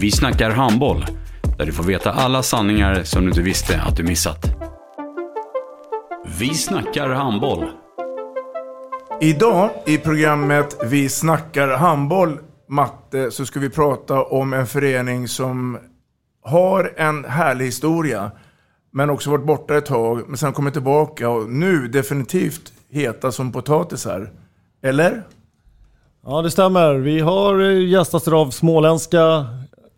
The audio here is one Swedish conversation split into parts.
Vi snackar handboll, där du får veta alla sanningar som du inte visste att du missat. Vi snackar handboll. Idag i programmet Vi snackar handboll, Matte, så ska vi prata om en förening som har en härlig historia. Men också varit borta ett tag, men sen kommit tillbaka och nu definitivt heta som potatisar. Eller? Ja, det stämmer. Vi har eh, gästats av småländska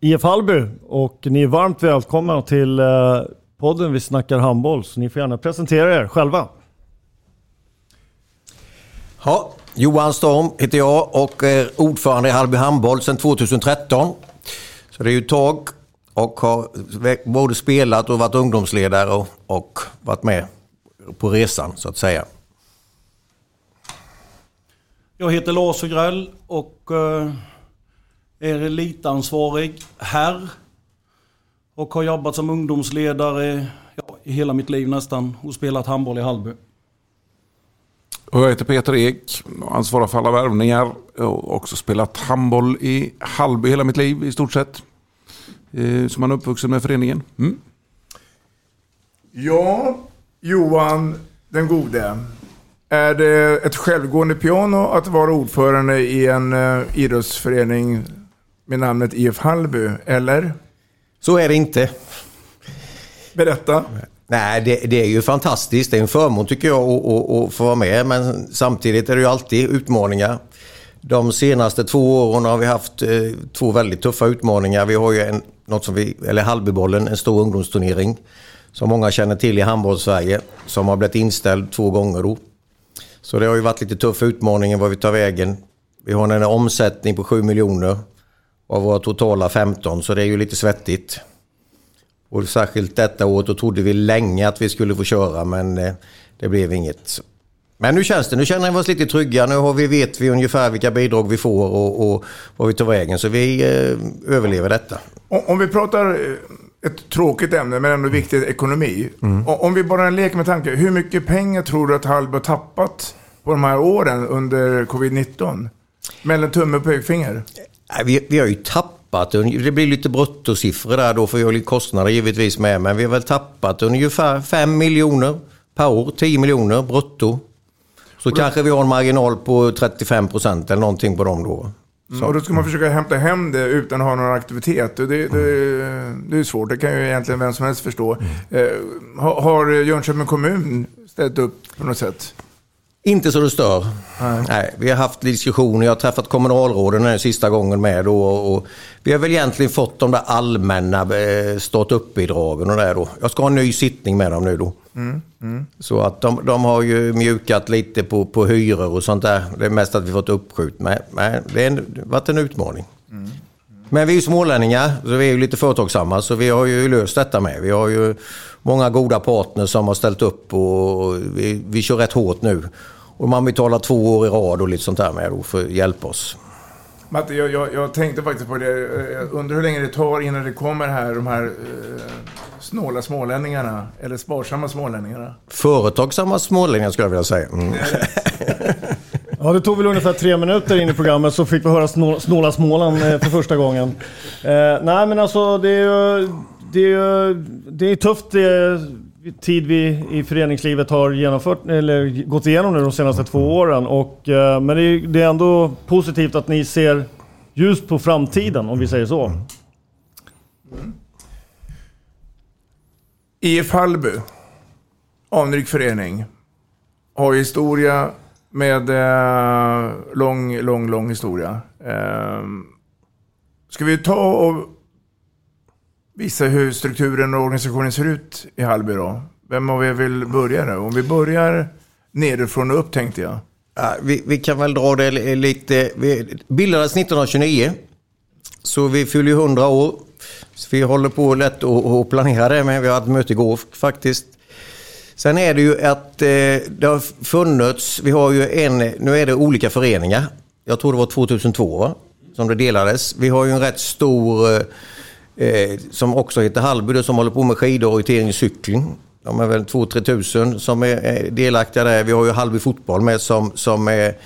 IF Hallby och ni är varmt välkomna till eh, podden Vi snackar handboll. Så ni får gärna presentera er själva. Ja, Johan Storm heter jag och är ordförande i Hallby Handboll sedan 2013. Så det är ju ett tag och har både spelat och varit ungdomsledare och, och varit med på resan så att säga. Jag heter Lars Ogrell och eh, är elitansvarig här. Och har jobbat som ungdomsledare ja, i hela mitt liv nästan och spelat handboll i Hallby. Och jag heter Peter Ek, ansvarar för alla värvningar och också spelat handboll i Hallby hela mitt liv i stort sett. Eh, som man är uppvuxen med föreningen. Mm. Ja, Johan den gode. Är det ett självgående piano att vara ordförande i en uh, idrottsförening med namnet IF Hallby, eller? Så är det inte. Berätta. Nej, det, det, är ju fantastiskt. Det är en förmån tycker jag att, att, att få vara med. Men samtidigt är det ju alltid utmaningar. De senaste två åren har vi haft eh, två väldigt tuffa utmaningar. Vi har ju en, något som vi, eller Hallbybollen, en stor ungdomsturnering. Som många känner till i handbolls-Sverige. Som har blivit inställd två gånger då. Så det har ju varit lite tuffa utmaningar vad vi tar vägen. Vi har en omsättning på 7 miljoner. Av våra totala 15, så det är ju lite svettigt. Och särskilt detta året, då trodde vi länge att vi skulle få köra men eh, det blev inget. Men nu känns det, nu känner vi oss lite trygga. Nu har vi, vet vi ungefär vilka bidrag vi får och, och vad vi tar vägen. Så vi eh, överlever detta. Om, om, vi pratar eh, ett tråkigt ämne men ändå viktigt, ekonomi. Mm. Om vi bara leker med tanke, hur mycket pengar tror du att Hallby har tappat på de här åren under covid-19? Mellan tumme och pekfinger? Vi, vi har ju tappat, det blir lite bruttosiffror där då för vi har lite kostnader givetvis med. Men vi har väl tappat ungefär 5 miljoner per år, 10 miljoner brutto. Så då, kanske vi har en marginal på 35 procent eller någonting på dem då. Mm, och då ska man försöka hämta hem det utan att ha någon aktivitet. Det, det, det är svårt, det kan ju egentligen vem som helst förstå. Mm. Eh, har, har Jönköping kommun ställt upp på något sätt? Inte så det stör. Nej. Nej. vi har haft diskussioner, jag har träffat kommunalråden den sista gången med då. Och vi har väl egentligen fått de där allmänna eh, startup-bidragen och det då. Jag ska ha en ny sittning med dem nu då. Mm. Mm. Så att de, de, har ju mjukat lite på, på hyror och sånt där. Det är mest att vi fått uppskjut med. Men det har varit en utmaning. Mm. Men vi är ju smålänningar, så vi är ju lite företagsamma, så vi har ju löst detta med. Vi har ju många goda partners som har ställt upp och vi, vi kör rätt hårt nu. Och man betalar två år i rad och lite sånt där med då för att hjälpa oss. Matte, jag, jag, jag, tänkte faktiskt på det. Jag undrar hur länge det tar innan det kommer här, de här eh, snåla smålänningarna. Eller sparsamma smålänningarna. Företagsamma smålänningar skulle jag vilja säga. Mm. Ja, det tog väl ungefär tre minuter in i programmet så fick vi höra snåla Småland eh, för första gången. Eh, nej, men alltså det är ju det är, det är tufft det tid vi i föreningslivet har genomfört, eller gått igenom nu de senaste två åren. Och, eh, men det är, det är ändå positivt att ni ser ljus på framtiden, om vi säger så. Mm. IF Hallby, anrik förening, har historia med eh, lång, lång, lång historia. Eh, ska vi ta och visa hur strukturen och organisationen ser ut i Hallby då? Vem av er vill börja då? Om vi börjar nerifrån och upp tänkte jag. Ja, vi, vi kan väl dra det lite. Vi bildades 1929. Så vi fyller ju 100 år. Så vi håller på lätt att att planera det, men vi har haft möte igår faktiskt. Sen är det ju att eh, det har funnits, vi har ju en, nu är det olika föreningar. Jag tror det var 2002 va? som det delades. Vi har ju en rätt stor eh, eh som också heter Hallby som håller på med skidorientering och cykling. De är väl 2-3 tusen som är är delaktiga där. Vi har ju Hallby fotboll med som, som är,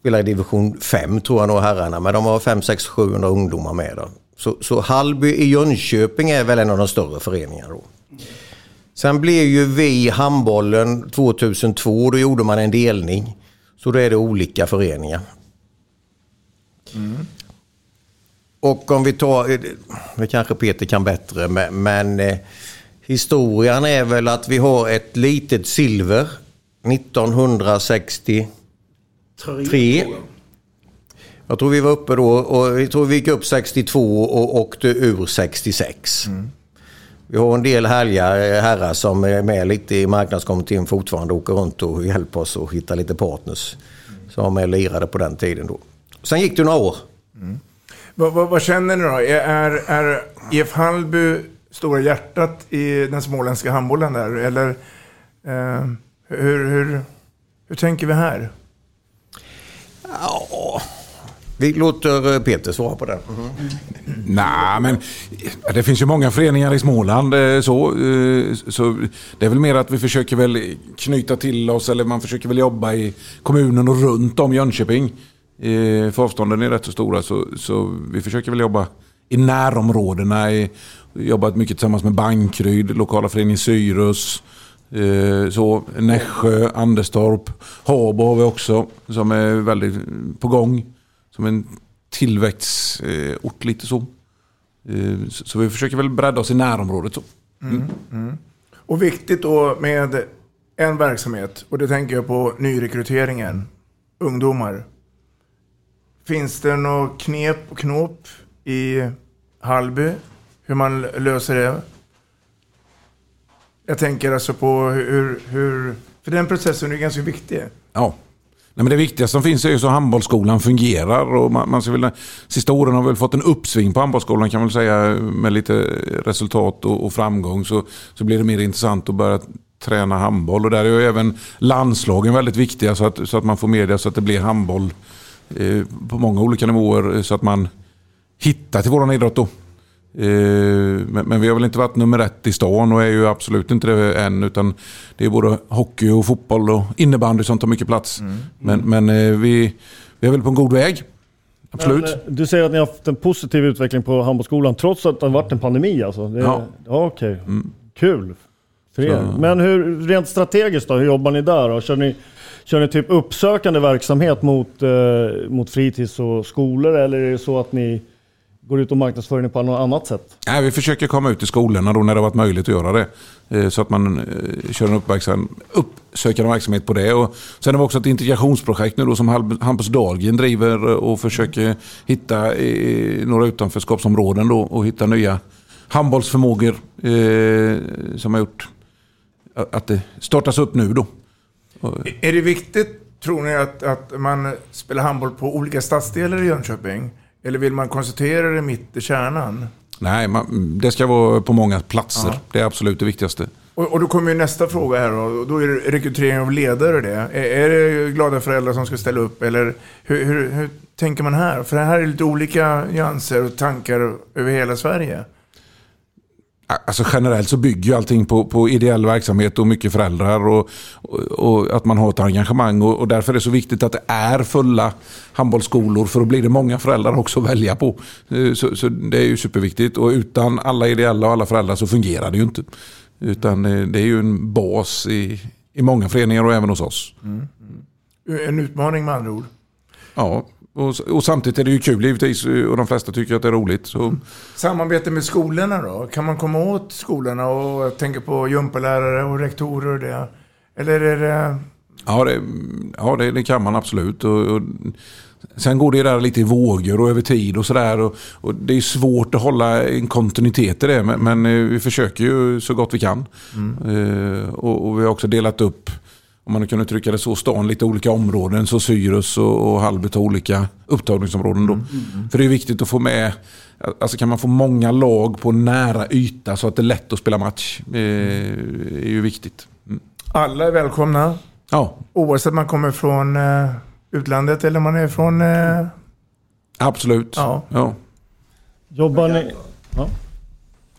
spelar i division 5 tror jag nog herrarna. Men de har 5, 6, 700 ungdomar med. Då. Så, så Hallby i Jönköping är väl en av de större föreningarna då. Sen blev ju vi handbollen 2002, då gjorde man en delning. Så då är det olika föreningar. Och om vi tar, det kanske Peter kan bättre, men, men eh, historien är väl att vi har ett litet silver 1963. Jag tror vi var uppe då och jag tror vi gick upp 62 och åkte ur 66. Vi har en del härliga herrar som är med lite i marknadskommittén fortfarande åker runt och hjälper oss att hitta lite partners. Som var med och lirade på den tiden då. Sen gick det några år. Vad, vad, vad känner ni då? Är, är IF Hallby stora hjärtat i den småländska handbollen där? Eller eh, hur, hur, hur tänker vi här? Ja, vi låter eh, Peter svara på den. Mm. Nej, men det finns ju många föreningar i Småland. Eh, så, eh, så det är väl mer att vi försöker väl knyta till oss eller man försöker väl jobba i kommunen och runt om Jönköping. För avstånden är rätt så stora så, så vi försöker väl jobba i närområdena. i- Jobbat mycket tillsammans med Bankryd, lokala föreningen Syrus. Så, Nässjö, Anderstorp, Habo har vi också som är väldigt på gång. Som en tillväxtort lite så. Eh, Så så vi försöker väl bredda oss i närområdet. Så. Mm. Mm. Och viktigt då med en verksamhet, och det tänker jag på nyrekryteringen, ungdomar. Finns det något knep och knåp i Hallby, hur man löser det? Jag tänker alltså på hur, hur för den processen är ganska viktig. Ja. Nej, men det viktigaste som finns är ju så handbollsskolan fungerar. Och man, man ska väl, sista åren har vi väl fått en uppsving på handbollsskolan kan man väl säga med lite resultat och, och framgång. Så, så blir det mer intressant att börja träna handboll. Och där är ju även landslagen väldigt viktiga så att, så att man får media så att det blir handboll eh, på många olika nivåer. Så att man hittar till våran idrott då. Eh, Men, men vi har väl inte varit nummer ett i stan och är ju absolut inte det än. Utan det är både hockey och fotboll och innebandy som tar mycket plats. Men, men eh, vi, vi är väl på en god väg. Absolut. Men, eh, du säger att ni har haft en positiv utveckling på handbollsskolan trots att det har varit en pandemi alltså? Det, Ja. ja Okej, kul. För er. Så- Men hur, rent strategiskt då, hur jobbar ni där? Då? Kör, ni, kör ni typ uppsökande verksamhet mot, eh, mot fritids och skolor eller är det så att ni går ut och marknadsför er på något annat sätt? Nej, vi försöker komma ut i skolorna då när det har varit möjligt att göra det. Eh, Så att man eh, kör en uppverksam, uppsökande verksamhet på det. Och sen har vi också ett integrationsprojekt nu då som Hampus Dahlgren driver och försöker hitta i några utanförskapsområden då och hitta nya handbollsförmågor eh, som har gjort att- det startas upp nu då. Är det viktigt, tror ni, att, att man spelar handboll på olika stadsdelar i Jönköping? Eller vill man koncentrera det mitt i kärnan? Nej, man, det ska vara på många platser. Ja. Det är absolut det viktigaste. Och, och då kommer ju nästa fråga här då. Då är det rekrytering av ledare det. Är, är det glada föräldrar som ska ställa upp? Eller hur, hur, hur tänker man här? För här är lite olika nyanser och tankar över hela Sverige. Alltså generellt så bygger ju allting på, på ideell verksamhet och mycket föräldrar och, och, och att man har ett engagemang. Och, och därför är det så viktigt att det är fulla handbollsskolor för då blir det många föräldrar också att välja på. Eh, Så, så det är ju superviktigt och utan alla ideella och alla föräldrar så fungerar det ju inte. Utan eh, det är ju en bas i, i många föreningar och även hos oss. En utmaning med andra ord. Ja, Och, och samtidigt är det ju kul givetvis och de flesta tycker att det är roligt. Så. Samarbete med skolorna då? Kan man komma åt skolorna och tänker på gympalärare och rektorer och det? Eller är det... Ja, det, ja det, det kan man absolut. Och, och, sen går det där lite i vågor och över tid och sådär. Och, och, det är svårt att hålla en kontinuitet i det. Men, men eh, vi försöker ju så gott vi kan. Mm. Och, och, vi har också delat upp om man kunde trycka det så, stan lite olika områden. Så Syrus och, och Halbert har olika upptagningsområden. Då. Mm, mm. För det är viktigt att få med, alltså kan man få många lag på nära yta så att det är lätt att spela match. Det är ju viktigt. Mm. Alla är välkomna. Ja. Oavsett om man kommer från eh, utlandet eller om man är från... Eh... Absolut. Ja. ja. Jobbar ni... Ja.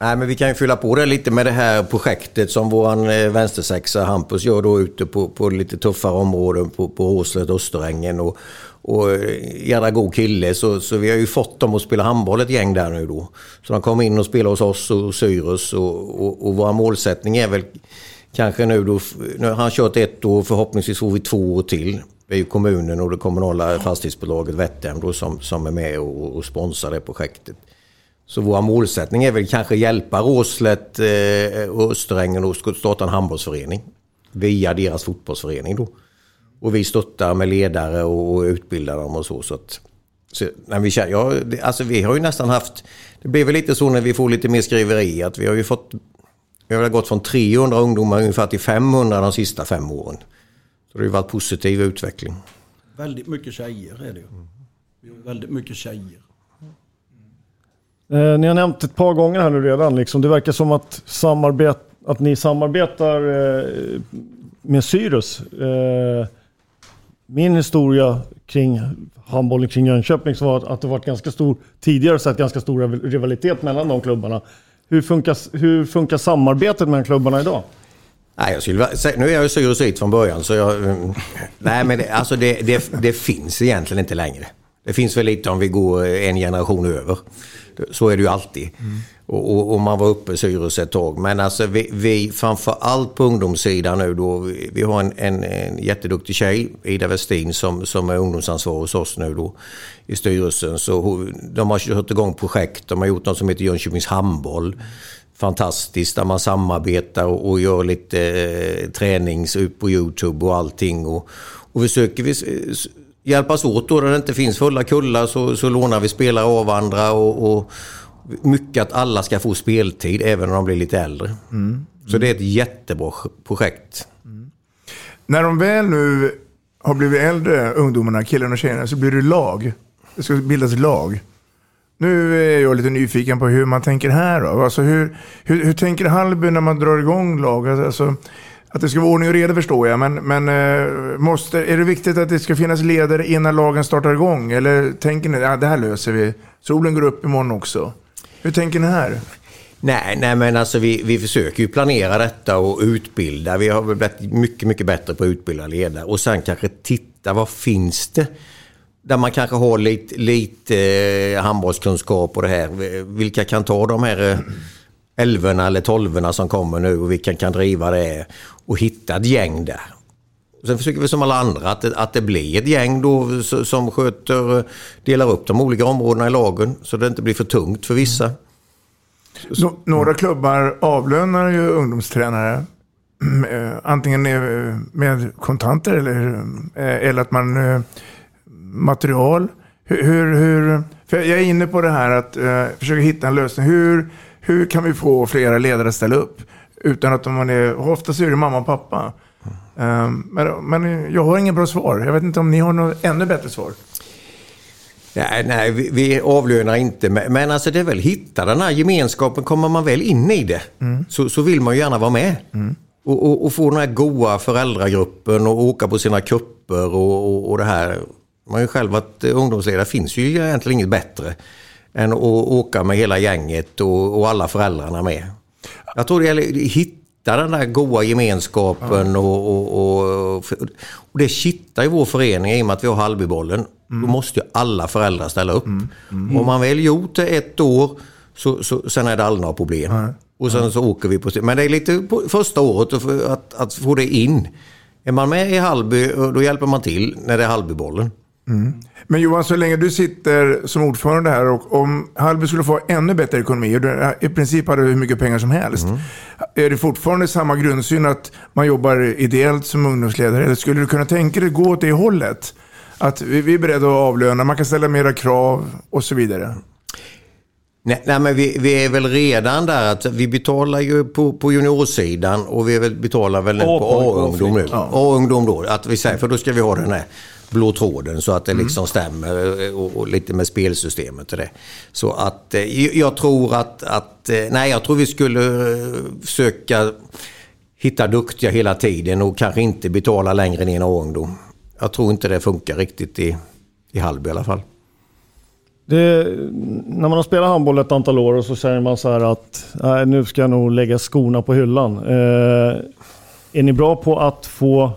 Nej, men vi kan ju fylla på det lite med det här projektet som vår eh, vänstersexa Hampus gör då ute på, på lite tuffare områden på, på Håslet, Österängen och, och eh, jävla god kille. Så, så vi har ju fått dem att spela handboll ett gäng där nu då. Så de kommer in och spelar hos oss och Syrus och, och, och vår målsättning är väl kanske nu då, nu har han kört ett år, förhoppningsvis får vi två år till. Det är ju kommunen och det kommunala fastighetsbolaget Vättem då som, som är med och, och sponsrar det projektet. Så vår målsättning är väl kanske hjälpa Råslet eh, och Österängen att starta en handbollsförening. Via deras fotbollsförening då. Och vi stöttar med ledare och, utbildar dem och så. så, att, så när vi, ja, alltså vi har ju nästan haft... Det blir väl lite så när vi får lite mer skriveri att vi har ju fått... Vi har gått från 300 ungdomar ungefär till 500 de sista fem åren. Så det har ju varit positiv utveckling. Väldigt mycket tjejer är det ju. Väldigt mycket tjejer. Eh, ni har nämnt ett par gånger här nu redan, liksom. det verkar som att, samarbet, att ni samarbetar eh, med Syrus. Eh, min historia kring handbollen kring Jönköping var att det varit ganska stor, tidigare sett ganska stor rivalitet mellan de klubbarna. Hur funkar, hur funkar samarbetet mellan klubbarna idag? Nej, jag skulle, nu är jag ju Syrus från början så jag... Mm. Nej men det, alltså det, det, det finns egentligen inte längre. Det finns väl lite om vi går en generation över. Så är det ju alltid. Mm. Och, och, och, man var uppe i Syrus ett tag. Men alltså vi, vi framför allt på ungdomssidan nu då. Vi, vi har en, en, en jätteduktig tjej, Ida Westin, som, som är ungdomsansvarig hos oss nu då i styrelsen. Så de har kört igång projekt. De har gjort något som heter Jönköpings handboll. Fantastiskt där man samarbetar och, och gör lite eh, tränings ut på Youtube och allting. Och, och försöker vi hjälpas åt då när det inte finns fulla kullar så, så lånar vi spelare av andra och, och mycket att alla ska få speltid även när de blir lite äldre. Mm. Så det är ett jättebra projekt. Mm. När de väl nu har blivit äldre, ungdomarna, killarna och tjejerna, så blir det lag. Det ska bildas lag. Nu är jag lite nyfiken på hur man tänker här. Då. Alltså hur, hur, hur tänker Hallby när man drar igång lag? Alltså, att det ska vara ordning och reda förstår jag, men, men eh, måste, är det viktigt att det ska finnas ledare innan lagen startar igång? Eller tänker ni att ja, det här löser vi? Solen går upp imorgon också. Hur tänker ni här? Nej, nej men alltså vi, vi försöker ju planera detta och utbilda. Vi har blivit mycket, mycket bättre på att utbilda ledare. Och sen kanske titta, vad finns det? Där man kanske har lite, lite eh, handbollskunskap och det här. Vilka kan ta de här eh, elverna eller tolverna som kommer nu och vilka kan driva det och hitta ett gäng där. Sen försöker vi som alla andra att det, att det blir ett gäng då som sköter, delar upp de olika områdena i lagen så det inte blir för tungt för vissa. Mm. Så, några klubbar avlönar ju ungdomstränare. Mm, eh, antingen med kontanter eller, eh, eller att man eh, material. Hur, hur, för jag är inne på det här att försöka hitta en lösning. Hur, hur kan vi få flera ledare att ställa upp? Utan att man är, oftast är det mamma och pappa. Um, men, men jag har inget bra svar. Jag vet inte om ni har något ännu bättre svar. Nej, nej vi, vi avlönar inte. Men alltså det är väl hitta den här gemenskapen. Kommer man väl in i det mm. så, så vill man ju gärna vara med. Mm. Och, och, och, få den här goa föräldragruppen och åka på sina kupper och, och, och det här. Man har ju själv varit ungdomsledare. finns ju egentligen inget bättre än att åka med hela gänget och, och alla föräldrarna med. Jag tror det gäller att hitta den där goda gemenskapen och, och, och, och det kittar i vår förening i och med att vi har Hallbybollen. Mm. Då måste ju alla föräldrar ställa upp. Mm. Mm. Om man väl gjort det ett år så, så sen är det aldrig några problem. Mm. Och sen så åker vi på... Men det är lite på första året att, att få det in. Är man med i Hallby, då hjälper man till när det är Hallbybollen. Mm. Men Johan, så länge du sitter som ordförande här och om Hallby skulle få ännu bättre ekonomi och du i princip hade hur mycket pengar som helst. Mm. Är det fortfarande samma grundsyn att man jobbar ideellt som ungdomsledare? Eller skulle du kunna tänka dig gå åt det hållet? Att vi, vi är beredda att avlöna, man kan ställa mera krav och så vidare. Nej, nej men vi, vi är väl redan där att vi betalar ju på, på juniorsidan och vi väl betalar väl på A-ungdom nu. A-ungdom då, att vi säger, för då ska vi ha den här blå tråden så att det Mm. liksom stämmer eh, och, och lite med spelsystemet och det. Så att eh, jag- tror att, att, eh, nej jag tror vi skulle försöka hitta duktiga hela tiden och kanske inte betala längre ner än A-ungdom. Jag tror inte det funkar riktigt i, i Hallby i alla fall. Det, när man har spelat handboll ett antal år och så säger man så här att nej, nu ska jag nog lägga skorna på hyllan. Eh, är ni bra på att få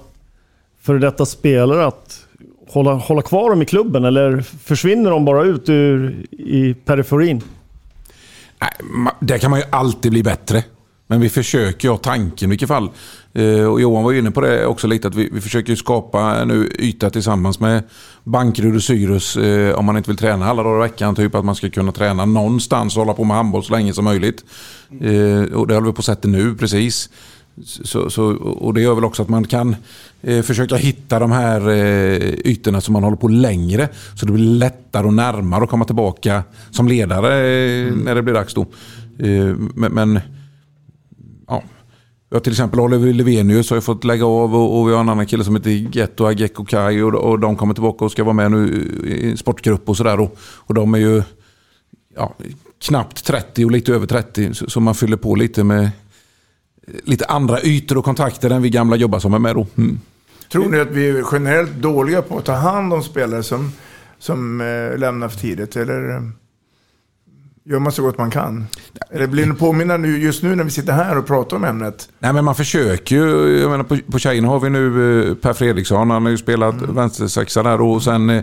före detta spelare att hålla, hålla kvar dem i klubben eller försvinner de bara ut ur i periferin? Nej, Där kan man ju alltid bli bättre. Men vi försöker ha tanken i vilket fall. Eh, och Johan var ju inne på det också lite att vi, vi försöker skapa nu yta tillsammans med Bankerud och Syrus eh, om man inte vill träna alla dagar i veckan. Typ att man ska kunna träna någonstans och hålla på med handboll så länge som möjligt. Eh, och det håller vi på att sätta nu precis. Så, så, och det gör väl också att man kan eh, försöka hitta de här eh, ytorna som man håller på längre. Så det blir lättare och närmare att komma tillbaka som ledare eh, när det blir dags då. Eh, men, men ja. Jag till exempel Oliver Levenius har ju fått lägga av och, och vi har en annan kille som heter Getto Ageko Kai och, och de kommer tillbaka och ska vara med nu i en sportgrupp och sådär. Och, och de är ju ja, knappt 30 och lite över 30 så, så man fyller på lite med lite andra ytor och kontakter än vi gamla jobbar som är med då. Mm. Tror ni att vi är generellt dåliga på att ta hand om spelare som, som eh, lämnar för tidigt? Eller eh, gör man så gott man kan? Eller blir ni påminna nu, just nu när vi sitter här och pratar om ämnet? Nej men man försöker ju. Jag menar, på, på tjejerna har vi nu eh, Per Fredriksson. Han har ju spelat vänstersexa där. Och sen eh,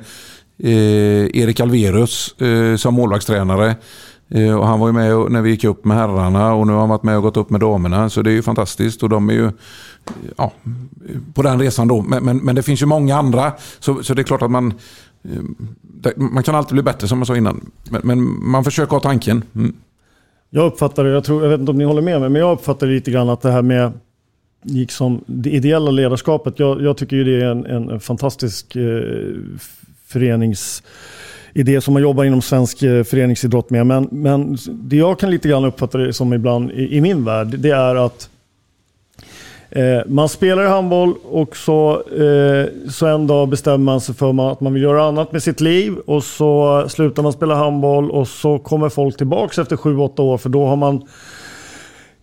Erik Alverus eh, som målvaktstränare. Eh, och han var ju med när vi gick upp med herrarna och nu har han varit med och gått upp med damerna. Så det är ju fantastiskt. Och de är ju ja, på den resan då. Men, men, men det finns ju många andra. Så, så det är klart att man eh, man kan alltid bli bättre som jag sa innan. Men, men man försöker ha tanken. Mm. Jag uppfattar det, jag, tror, jag vet inte om ni håller med mig, men jag uppfattar lite grann att det här med liksom, det ideella ledarskapet, jag, jag tycker ju det är en, en, fantastisk eh, i det som man jobbar inom svensk eh, föreningsidrott med. Men, men det jag kan lite grann uppfatta det som ibland i, i min värld, det är att Eh, man spelar handboll och så, eh, så en dag bestämmer man sig för att man vill göra annat med sitt liv och så slutar man spela handboll och så kommer folk tillbaka efter 7-8 år för då har man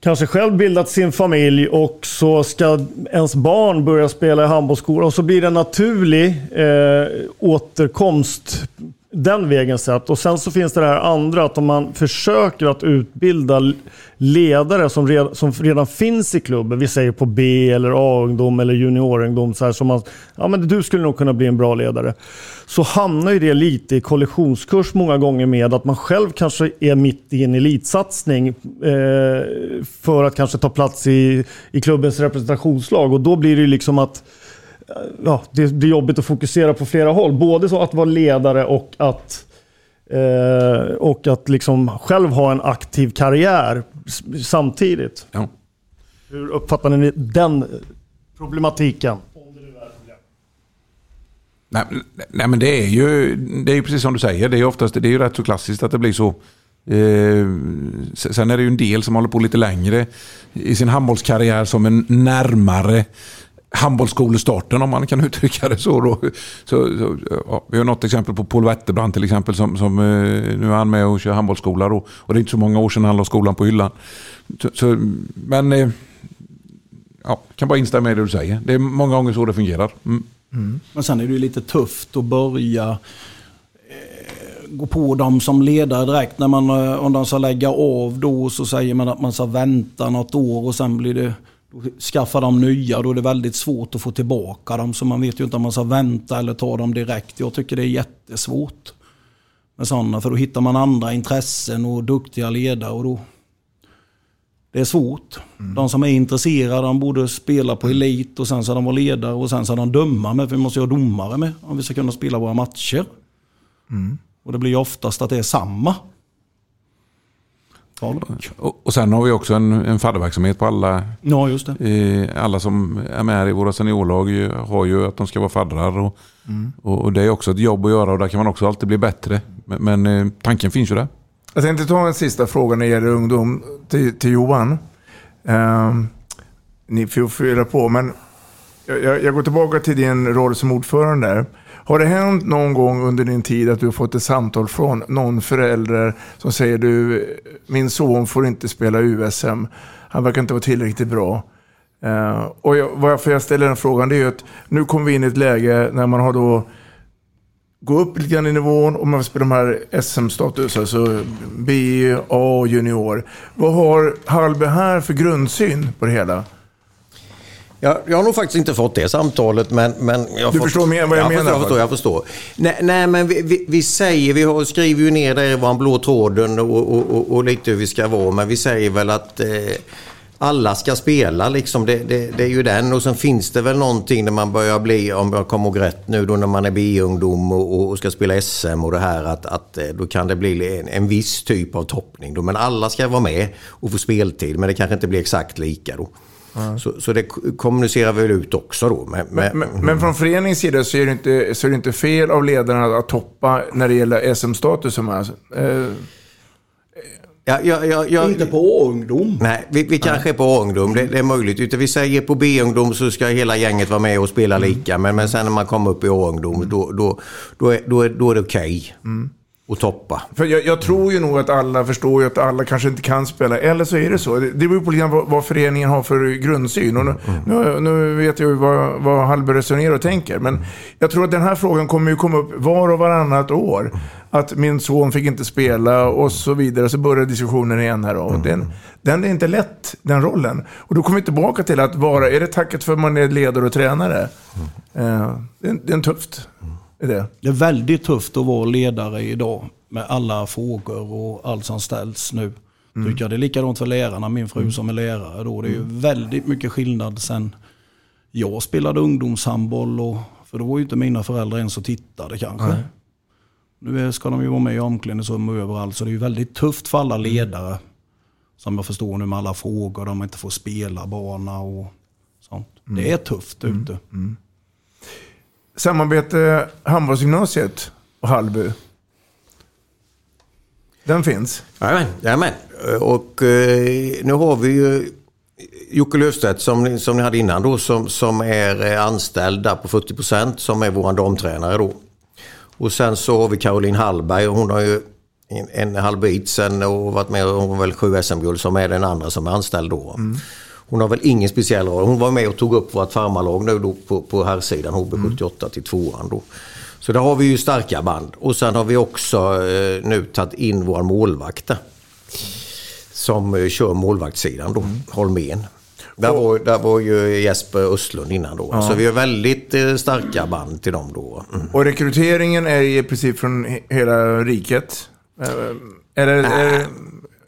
kanske själv bildat sin familj och så ska ens barn börja spela i handbollsskola och så blir det en naturlig eh, återkomst den vägen sett. Och sen så finns det det här andra att om man försöker att utbilda ledare som, red, som redan finns i klubben, vi säger på B eller A-ungdom eller juniorungdom, så här, som man, ja men du skulle nog kunna bli en bra ledare. Så hamnar ju det lite i kollisionskurs många gånger med att man själv kanske är mitt i en elitsatsning eh, för att kanske ta plats i, i klubbens representationslag och då blir det ju liksom att ja, det blir jobbigt att fokusera på flera håll. Både så att vara ledare och att, eh, och att liksom själv ha en aktiv karriär samtidigt. Ja. Hur uppfattar ni den problematiken? Nej, nej men det är ju det är ju precis som du säger. Det är oftast det är ju rätt så klassiskt att det blir så. Eh, se- sen är det ju en del som håller på lite längre i sin handbollskarriär som är närmare handbollsskolestarten om man kan uttrycka det så. Då. så, så ja, vi har något exempel på Paul Wetterbrand till exempel som, som eh, nu är han med och kör handbollsskola. Då, och det är inte så många år sedan han la skolan på hyllan. Så, så, men eh, ja, kan bara instämma i det du säger. Det är många gånger så det fungerar. Mm. mm. Men sen är det ju lite tufft att börja eh, gå på dem som ledare direkt. När man, om de ska lägga av då så säger man att man ska vänta något år och sen blir det skaffar de nya. Då är det väldigt svårt att få tillbaka dem. Så man vet ju inte om man ska vänta eller ta dem direkt. Jag tycker det är jättesvårt med sådana. För då hittar man andra intressen och duktiga ledare. Och då, det är svårt. De som är intresserade de borde spela på elit och sen ska de vara ledare och sen ska de döma med. För vi måste ju ha domare med om vi ska kunna spela våra matcher. Mm. Och det blir ju oftast att det är samma. Och, och sen har vi också en, en fadderverksamhet på alla. Ja, just det. Eh, alla som är med i våra seniorlag ju- har ju att de ska vara faddrar. Och, Mm. och, och det är också ett jobb att göra och där kan man också alltid bli bättre. Men, men eh, tanken finns ju där. Jag tänkte ta en sista fråga när det gäller ungdom till, till Johan. Ehm, ni får fylla på, men jag, jag, går tillbaka till din roll som ordförande. Har det hänt någon gång under din tid att du har fått ett samtal från någon förälder som säger du, min son får inte spela USM, han verkar inte vara tillräckligt bra. Uh, och jag, varför jag ställer den frågan det är ju att nu kommer vi in i ett läge när man har då gå upp lite grann i nivån och man spelar de här SM-status, alltså B, A och junior. Vad har Hallby här för grundsyn på det hela? Jag, jag har nog faktiskt inte fått det samtalet, men... men jag Du fått, förstår mer vad jag menar, Förstår, jag förstår, jag. Nej, nej men vi, vi, vi säger, vi har, skriver ju ner där i vår blå tråden och, och, och, och lite hur vi ska vara, men vi säger väl att eh, alla ska spela liksom. Det, det, det är ju den. Och sen finns det väl någonting när man börjar bli, om jag kommer ihåg rätt nu då när man är B-ungdom och, och ska spela SM och det här att, att eh, då kan det bli en, en viss typ av toppning. Då. Men alla ska vara med och få speltid, men det kanske inte blir exakt lika då. Så, så det kommunicerar vi väl ut också då. Men, Men, men, men från föreningens sida så är, det inte, så är det inte fel av ledarna att, toppa när det gäller SM-status. som är, eh, Ja, ja, ja, ja, Inte på ungdom. Nej, vi, vi kanske är på ungdom, det, det är möjligt. Utan vi säger på B-ungdom så ska hela gänget vara med och spela lika. Men, men sen när man kommer upp i A-ungdom då, då, då, är, då, är, då är det okej att toppa. För jag, jag tror ju nog att alla förstår ju att alla kanske inte kan spela. Eller så är det så. Det, beror på lite vad, vad föreningen har för grundsyn. Och nu, nu, nu vet jag ju vad, vad Hallberg resonerar och tänker. Men jag tror att den här frågan kommer ju komma upp var och varannat år. Att min son fick inte spela och så vidare. Så börjar diskussionen igen här. Och den, den är inte lätt, den rollen. Och då kommer vi tillbaka till att vara, är det tacket för att man är ledare och tränare? Eh, det, är, det är en tufft. Är det. Det är väldigt tufft att vara ledare idag med alla frågor och allt som ställs nu. Mm. Tycker jag det är likadant för lärarna, min fru som är lärare då. Det är ju väldigt mycket skillnad sen jag spelade ungdomshandboll. Och, för då var ju inte mina föräldrar ens och tittade kanske. Nej. Nu ska de ju vara med i omklädningsrum och överallt. Så det är ju väldigt tufft för alla ledare. Som jag förstår nu med alla frågor. De inte får spela bana och sånt. Det är tufft ute. Samarbete Handbollsgymnasiet och Hallby. Den finns. Jajamän, jajamän. Och eh, nu har vi ju Jocke Löfstedt som, som ni hade innan då som, som är eh, anställd där på 40 procent som är vår damtränare då. Och sen så har vi Caroline Hallberg och hon har ju en, en halv bit sen och varit med har väl sju SM-guld som är den andra som är anställd då. Hon har väl ingen speciell roll. Hon var med och tog upp vårt farmarlag nu då på, på här sidan HB78 till tvåan då. Så där har vi ju starka band. Och sen har vi också eh, nu tagit in vår målvakter. Som eh, kör målvaktssidan då, Holmén. Där var, där var ju Jesper Östlund innan då. Ja. Så vi har väldigt eh, starka band till dem då. Mm. Och rekryteringen är i princip från he- hela riket. Eh, Eller, är,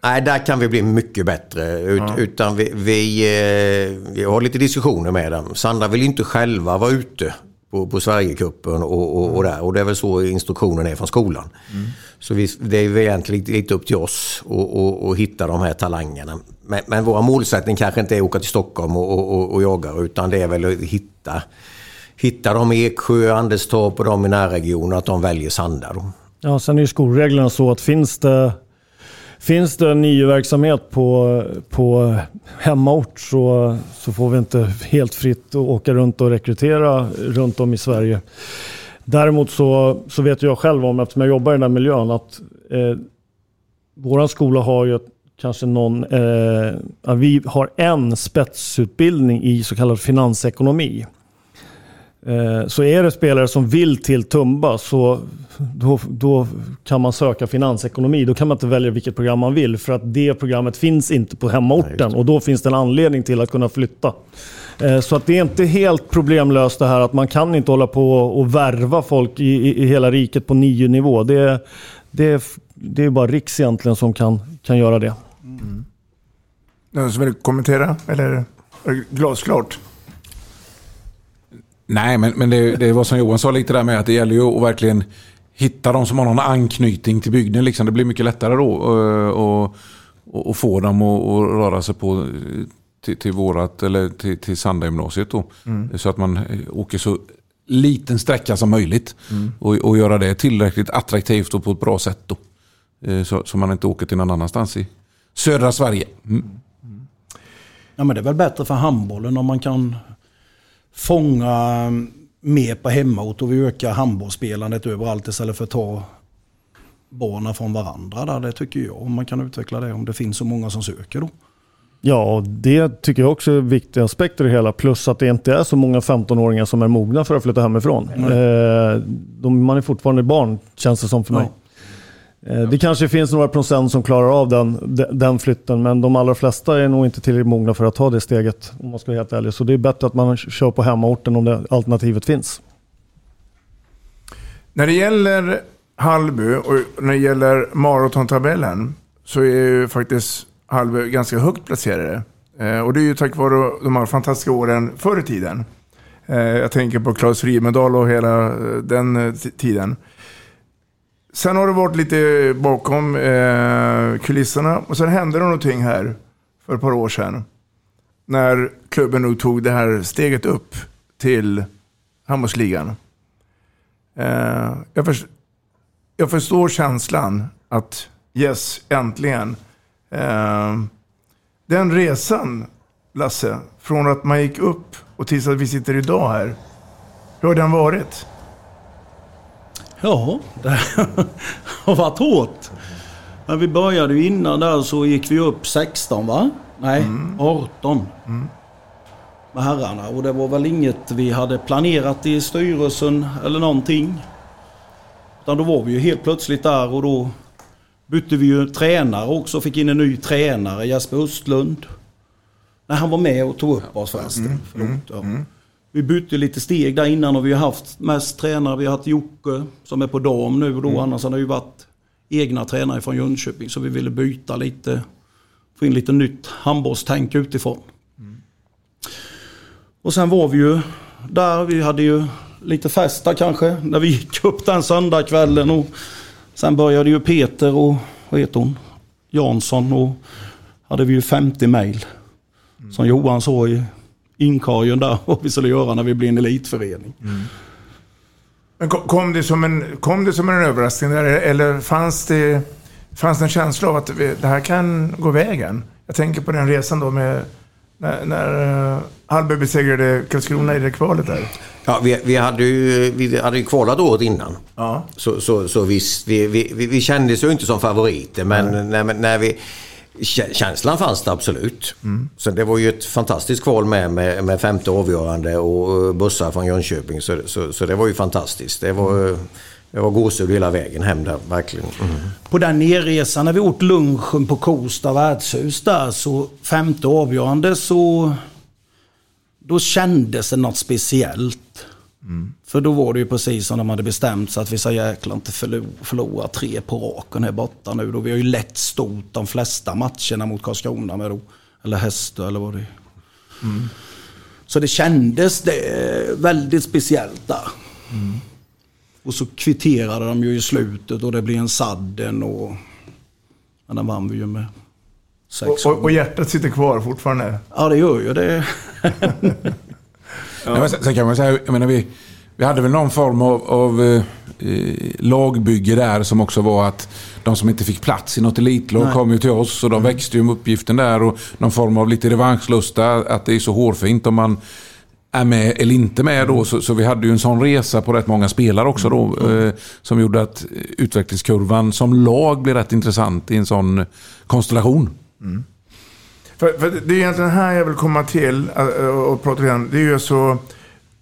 Nej, där kan vi bli mycket bättre. Ut, Ja. Utan vi, vi, eh, vi har lite diskussioner med dem. Sandra vill ju inte själva vara ute på, på Sverigecupen och, och, och där. Och det är väl så instruktionen är från skolan. Så vi, det är väl egentligen lite, upp till oss att och, och hitta de här talangerna. Men, men vår målsättning kanske inte är att åka till Stockholm och, och, och, och jaga utan det är väl att hitta, hitta dem i Eksjö, Anderstorp och de i närregionen att de väljer Sandra. Då. Ja, sen är ju skolreglerna så att finns det, finns det en NIU-verksamhet på, på hemmaort så, så får vi inte helt fritt åka runt och rekrytera runt om i Sverige. Däremot så, så vet jag själv om, eftersom jag jobbar i den här miljön, att eh, vår skola har ju kanske någon, eh, vi har en spetsutbildning i så kallad finansekonomi. Eh, Så är det spelare som vill till Tumba så då, då kan man söka finansekonomi. Då kan man inte välja vilket program man vill för att det programmet finns inte på hemmaorten och då finns det en anledning till att kunna flytta. Eh, Så att det är inte helt problemlöst det här att man kan inte hålla på och värva folk i, i, i hela riket på nio nivå. Det, det, det är bara Riks egentligen som kan, kan göra det. Någon som vill kommentera? Eller är det glasklart? Nej, men, men det, det var som Johan sa lite där med att det gäller ju att verkligen hitta de som har någon anknytning till bygden. Liksom. Det blir mycket lättare då eh, och, och, och få dem att, att röra sig på eh, till, till vårat eller till, till Sandagymnasiet då. Mm. Så att man eh, åker så liten sträcka som möjligt Mm. och, och göra det tillräckligt attraktivt och på ett bra sätt då. Eh, Så, så man inte åker till någon annanstans i södra Sverige. Mm. Ja, men det är väl bättre för handbollen om man kan fånga mer på hemmaort och vi ökar handbollsspelandet överallt istället för att ta barnen från varandra. Där. Det tycker jag. Om man kan utveckla det om det finns så många som söker då. Ja, det tycker jag också är viktiga aspekter i det hela. Plus att det inte är så många 15-åringar som är mogna för att flytta hemifrån. Eh, de, man är fortfarande barn, känns det som för mig. Eh, Eh, det kanske finns några procent som klarar av den, den flytten, men de allra flesta är nog inte tillräckligt mogna för att ta det steget. Om man ska vara helt ärlig. Så det är bättre att man kör på hemmaorten om det alternativet finns. När det gäller Hallby och när det gäller maratontabellen så är ju faktiskt Hallby ganska högt placerade. Eh, och det är ju tack vare de här fantastiska åren förr i tiden. Eh, jag tänker på Claes Rimedal och hela den tiden. Sen har det varit lite bakom eh, kulisserna och sen hände det någonting här för ett par år sedan. När klubben nog tog det här steget upp till handbollsligan. Eh, jag, förs- jag förstår känslan att yes, äntligen. Eh, den resan, Lasse, från att man gick upp och tills att vi sitter idag här. Hur har den varit? Ja, det har varit hårt. Men vi började ju innan där så gick vi upp 16 va? Nej, 18. Med herrarna. Och det var väl inget vi hade planerat i styrelsen eller någonting. Utan då var vi ju helt plötsligt där och då bytte vi ju tränare också. Fick in en ny tränare, Jesper Östlund. Nej, han var med och tog upp oss förresten. Förlåt, ja. Vi bytte lite steg där innan och vi har haft mest tränare. Vi har haft Jocke som är på dam nu och då. Annars har det ju varit egna tränare från Jönköping. Så vi ville byta lite. Få in lite nytt handbollstänk utifrån. Och sen var vi ju där. Vi hade ju lite fest där kanske. När vi gick upp den söndagskvällen. Och sen började ju Peter och vad heter hon? Jansson och hade vi ju 50 mejl. Som Johan sa i inkorgen där vad vi skulle göra när vi blir en elitförening. Men kom- det som en, kom det som en överraskning där, eller fanns det, fanns det en känsla av att vi, det här kan gå vägen? Jag tänker på den resan då med när, när uh, Hallby besegrade Karlskrona i det kvalet där. Ja, vi, vi, hade ju, vi hade ju kvalat året innan. Ja. Så, så, så visst, vi, vi, vi, vi kändes ju inte som favoriter men när, när vi... Känslan fanns det absolut. Så det var ju ett fantastiskt kval med, med, med femte avgörande och eh, bussar från Jönköping. Så, så, så det var ju fantastiskt. Det var, det var gåshud hela vägen hem där, verkligen. Mm. På den nerresan när vi åt lunchen på Kosta värdshus där så femte avgörande så då kändes det något speciellt. För då var det ju precis som de hade bestämt sig att vi sa jäklar inte förlora, förlora tre på raken här borta nu. Då vi har ju lätt stort de flesta matcherna mot Karlskrona med då. Eller Hästö eller vad det är. Så det kändes det väldigt speciellt där. Och så kvitterade de ju i slutet och det blev en sadden och... Men den vann vi ju med sex Och, och, och hjärtat sitter kvar fortfarande. Ja, det gör ju det. Nej, men sen, sen kan man säga, jag menar, vi, vi hade väl någon form av, av eh, eh, lagbygge där som också var att de som inte fick plats i något elitlag Nej. kom ju till oss och de växte ju med uppgiften där och någon form av lite revanschlusta att det är så hårfint om man är med eller inte med då. Så, så vi hade ju en sån resa på rätt många spelare också då. Eh, som gjorde att utvecklingskurvan som lag blev rätt intressant i en sån konstellation. För, för det är egentligen här jag vill komma till äh, och prata igen. Det är ju så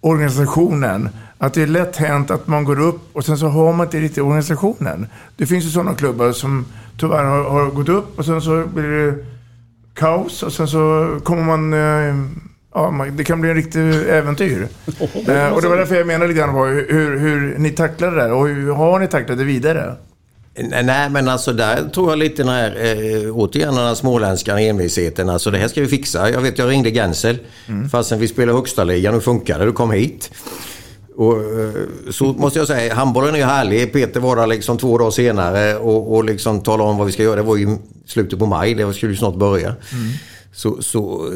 organisationen. Att det är lätt hänt att man går upp och sen så har man inte riktigt organisationen. Det finns ju sådana klubbar som tyvärr har, har gått upp och sen så blir det kaos och sen så kommer man... eh, Ja, det kan bli en riktig äventyr. Och det var därför jag menade lite grann hur, hur ni tacklade det där och hur har ni tacklat det vidare? Nej, men alltså där tror jag lite den här, eh, återigen den här småländska envisheten. Alltså det här ska vi fixa. Jag vet, jag ringde Gensel. Mm. Fastän vi spelar högsta ligan och funkade. Du kom hit. Och, eh, så måste jag säga, handbollen är ju härlig. Peter var där liksom två dagar senare och, och liksom talade om vad vi ska göra. Det var ju slutet på maj, det skulle ju snart börja. Mm. Så, så,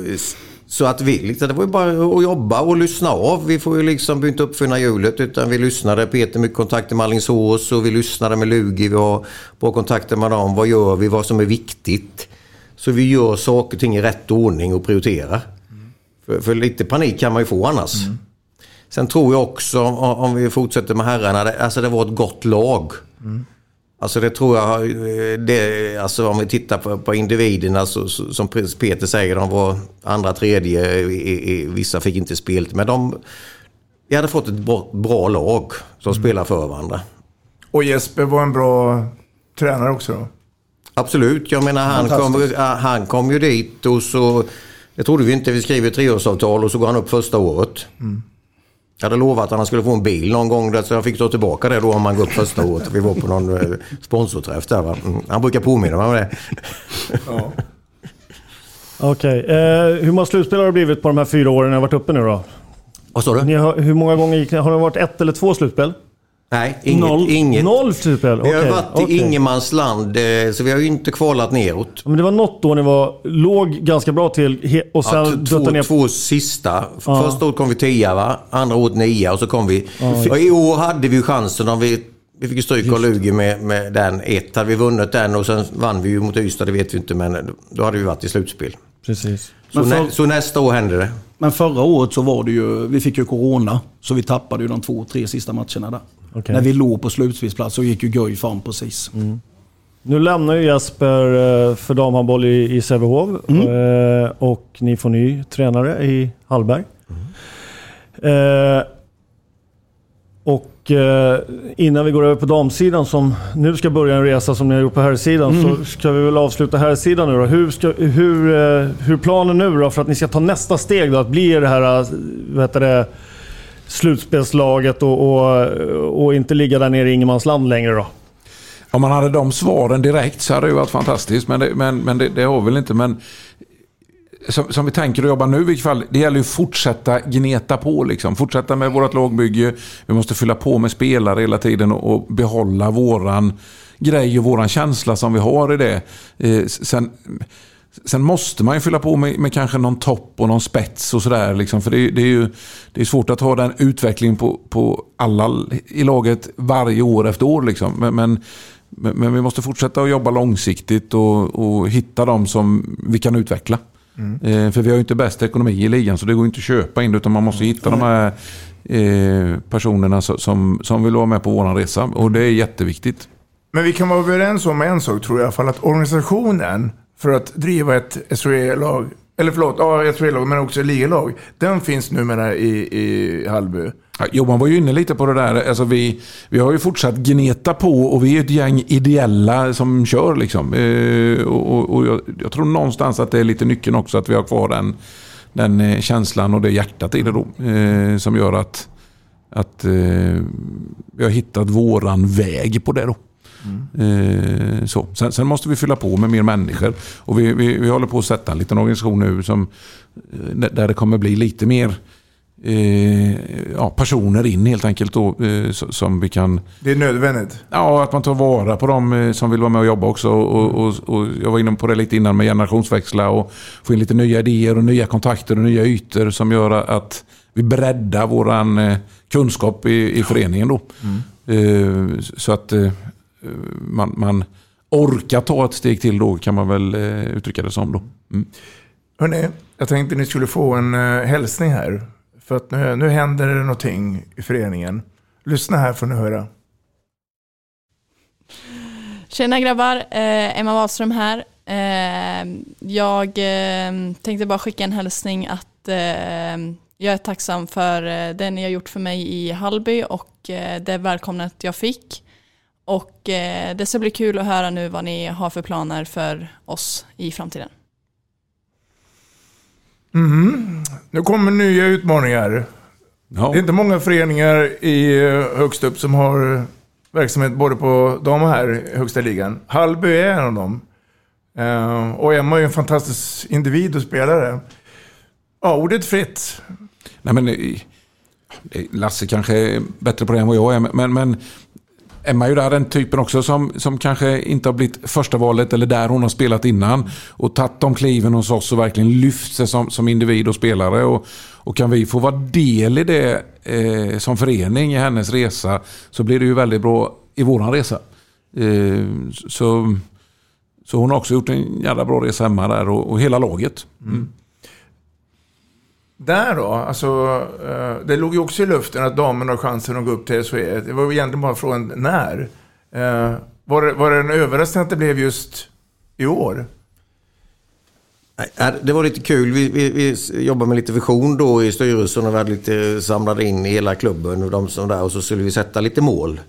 så att vi, liksom, det var ju bara att jobba och lyssna av. Vi får ju liksom inte uppfinna hjulet utan vi lyssnade. Peter med kontakter med Alingsås och vi lyssnade med Lugi. Vi har bra kontakter med dem. Vad gör vi? Vad som är viktigt? Så vi gör saker och ting i rätt ordning och prioriterar. Mm. För, för, lite panik kan man ju få annars. Mm. Sen tror jag också, om vi fortsätter med herrarna, alltså det var ett gott lag. Mm. Alltså det tror jag, det, alltså om vi tittar på, på individerna så, så, som Peter säger, de var andra, tredje, i, i, vissa fick inte spel. Men de, vi hade fått ett bra, bra lag som mm. spelar för varandra. Och Jesper var en bra tränare också då? Absolut, jag menar han kom, han kom ju dit och så, det trodde vi inte, vi skrev ett treårsavtal och så går han upp första året. Mm. Jag hade lovat att han skulle få en bil någon gång så jag fick ta tillbaka det då om man går upp första året. Vi var på någon eh, sponsorträff där. Va? Mm. Han brukar påminna mig om det. Ja. Okej. Okay. Eh, hur många slutspel har det blivit på de här fyra åren ni har varit uppe nu då? Vad sa du? Har, hur många gånger gick ni? Har det varit ett eller två slutspel? Nej, inget. Noll, inget. Noll slutspel? Vi har varit okay. i ingenmansland eh, så vi har ju inte kvalat neråt. Men det var något år ni var, låg ganska bra till och sen ja, två, ner... två sista. Ja. Första året kom vi tia va? Andra året nia och så kom vi... Ja. Och I år hade vi chansen om vi... Vi fick stryk av Lugi med, med den ett. Hade vi vunnit den och sen vann vi ju mot Ystad, det vet vi inte. Men då hade vi varit i slutspel. Precis. Så, för... nä, så nästa år händer det. Men förra året så var det ju, vi fick ju Corona. Så vi tappade ju de två, tre sista matcherna där. Okay. När vi låg på slutspelsplats så gick ju Guif fram precis. Mm. Nu lämnar ju Jesper eh, för damhandboll i, i Sävehof mm. Eh, och ni får ny tränare i Hallberg. Mm. Eh, och innan vi går över på damsidan som nu ska börja en resa som ni har gjort på herrsidan mm. så ska vi väl avsluta herrsidan nu då. Hur, ska, hur, hur planen nu då för att ni ska ta nästa steg då? Att bli det här, vad heter det, slutspelslaget och, och, och inte ligga där nere i ingenmansland längre då? Om man hade de svaren direkt så hade det varit fantastiskt. Men det, men, men det, det har väl inte. Men som, som, vi tänker att jobba nu i vilket fall. Det gäller ju att fortsätta gneta på. Liksom. Fortsätta med vårt lagbygge. Vi måste fylla på med spelare hela tiden och, och behålla våran grej och våran känsla som vi har i det. Eh, sen, Sen måste man ju fylla på med, med kanske någon topp och någon spets och sådär. Liksom, för det, det, är ju det är svårt att ha den utvecklingen på, på alla i laget varje år efter år. Liksom. Men, men, men, vi måste fortsätta att jobba långsiktigt och, och hitta dem som vi kan utveckla. Mm. Eh, för vi har ju inte bäst ekonomi i ligan så det går inte att köpa in utan man måste hitta mm. de här eh, personerna som, som vill vara med på vår resa. Och det är jätteviktigt. Men vi kan vara överens om en sak tror jag i alla fall att organisationen för att driva ett SHE-lag, eller förlåt, ja, SHE-lag men också ligalag. Den finns numera i, i Hallby. Ja, Johan var ju inne lite på det där. Alltså vi, vi har ju fortsatt gneta på och vi är ett gäng ideella som kör. Liksom. Eh, och, och, jag, jag, tror någonstans att det är lite nyckeln också att vi har kvar den, den eh, känslan och det hjärtat i det då. Eh, som gör att, att eh, vi har hittat våran väg på det då. Mm. så. Sen, sen, måste vi fylla på med mer människor. Och vi, vi, vi håller på att sätta en liten organisation nu som, eh, där det kommer bli lite mer eh, ja, personer in helt enkelt. Då, eh, som vi kan... Det är nödvändigt? Ja, att man tar vara på dem eh, som vill vara med och jobba också. Och, och, och, jag var inne på det lite innan med generationsväxla och få in lite nya idéer och nya kontakter och nya ytor som gör att vi breddar våran kunskap i, i föreningen. Då. Mm. Så att man, man orkar ta ett steg till då kan man väl eh, uttrycka det som. Då. Mm. Hörrni, jag tänkte ni skulle få en uh, hälsning här. För att nu, nu händer det någonting i föreningen. Lyssna här får ni höra. Tjena grabbar, eh, Emma Wahlström här. Eh, jag eh, tänkte bara skicka en hälsning att eh, jag är tacksam för det ni har gjort för mig i Hallby och det välkomnandet jag fick. Och eh, det ska bli kul att höra nu vad ni har för planer för oss i framtiden. Mm. Nu kommer nya utmaningar. Ja. Det är inte många föreningar i eh, högst upp som har verksamhet både på dam och här i högsta ligan. Hallby är en av dem. Eh, och Emma är en fantastisk individ och spelare. Ja, ordet fritt. Nej, men, eh, Lasse kanske är bättre på det än vad jag är, men, men Emma är ju där den typen också som, som kanske inte har blivit första valet eller där hon har spelat innan. Och tagit de kliven hos oss och verkligen lyft sig som, som individ och spelare. Och, och kan vi få vara del i det eh, som förening i hennes resa så blir det ju väldigt bra i våran resa. Eh, så, så hon har också gjort en jävla bra resa hemma där och, och hela laget. Mm. Där då, alltså, eh, det låg ju också i luften att damerna har chansen att gå upp till SHE. Det var ju egentligen bara frågan när. Eh, var, det, var det en överraskning att det blev just i år? Det var lite kul. Vi, vi, vi jobbade med lite vision då i styrelsen och vi hade lite samlade in i hela klubben och, de som där, och så skulle vi sätta lite mål.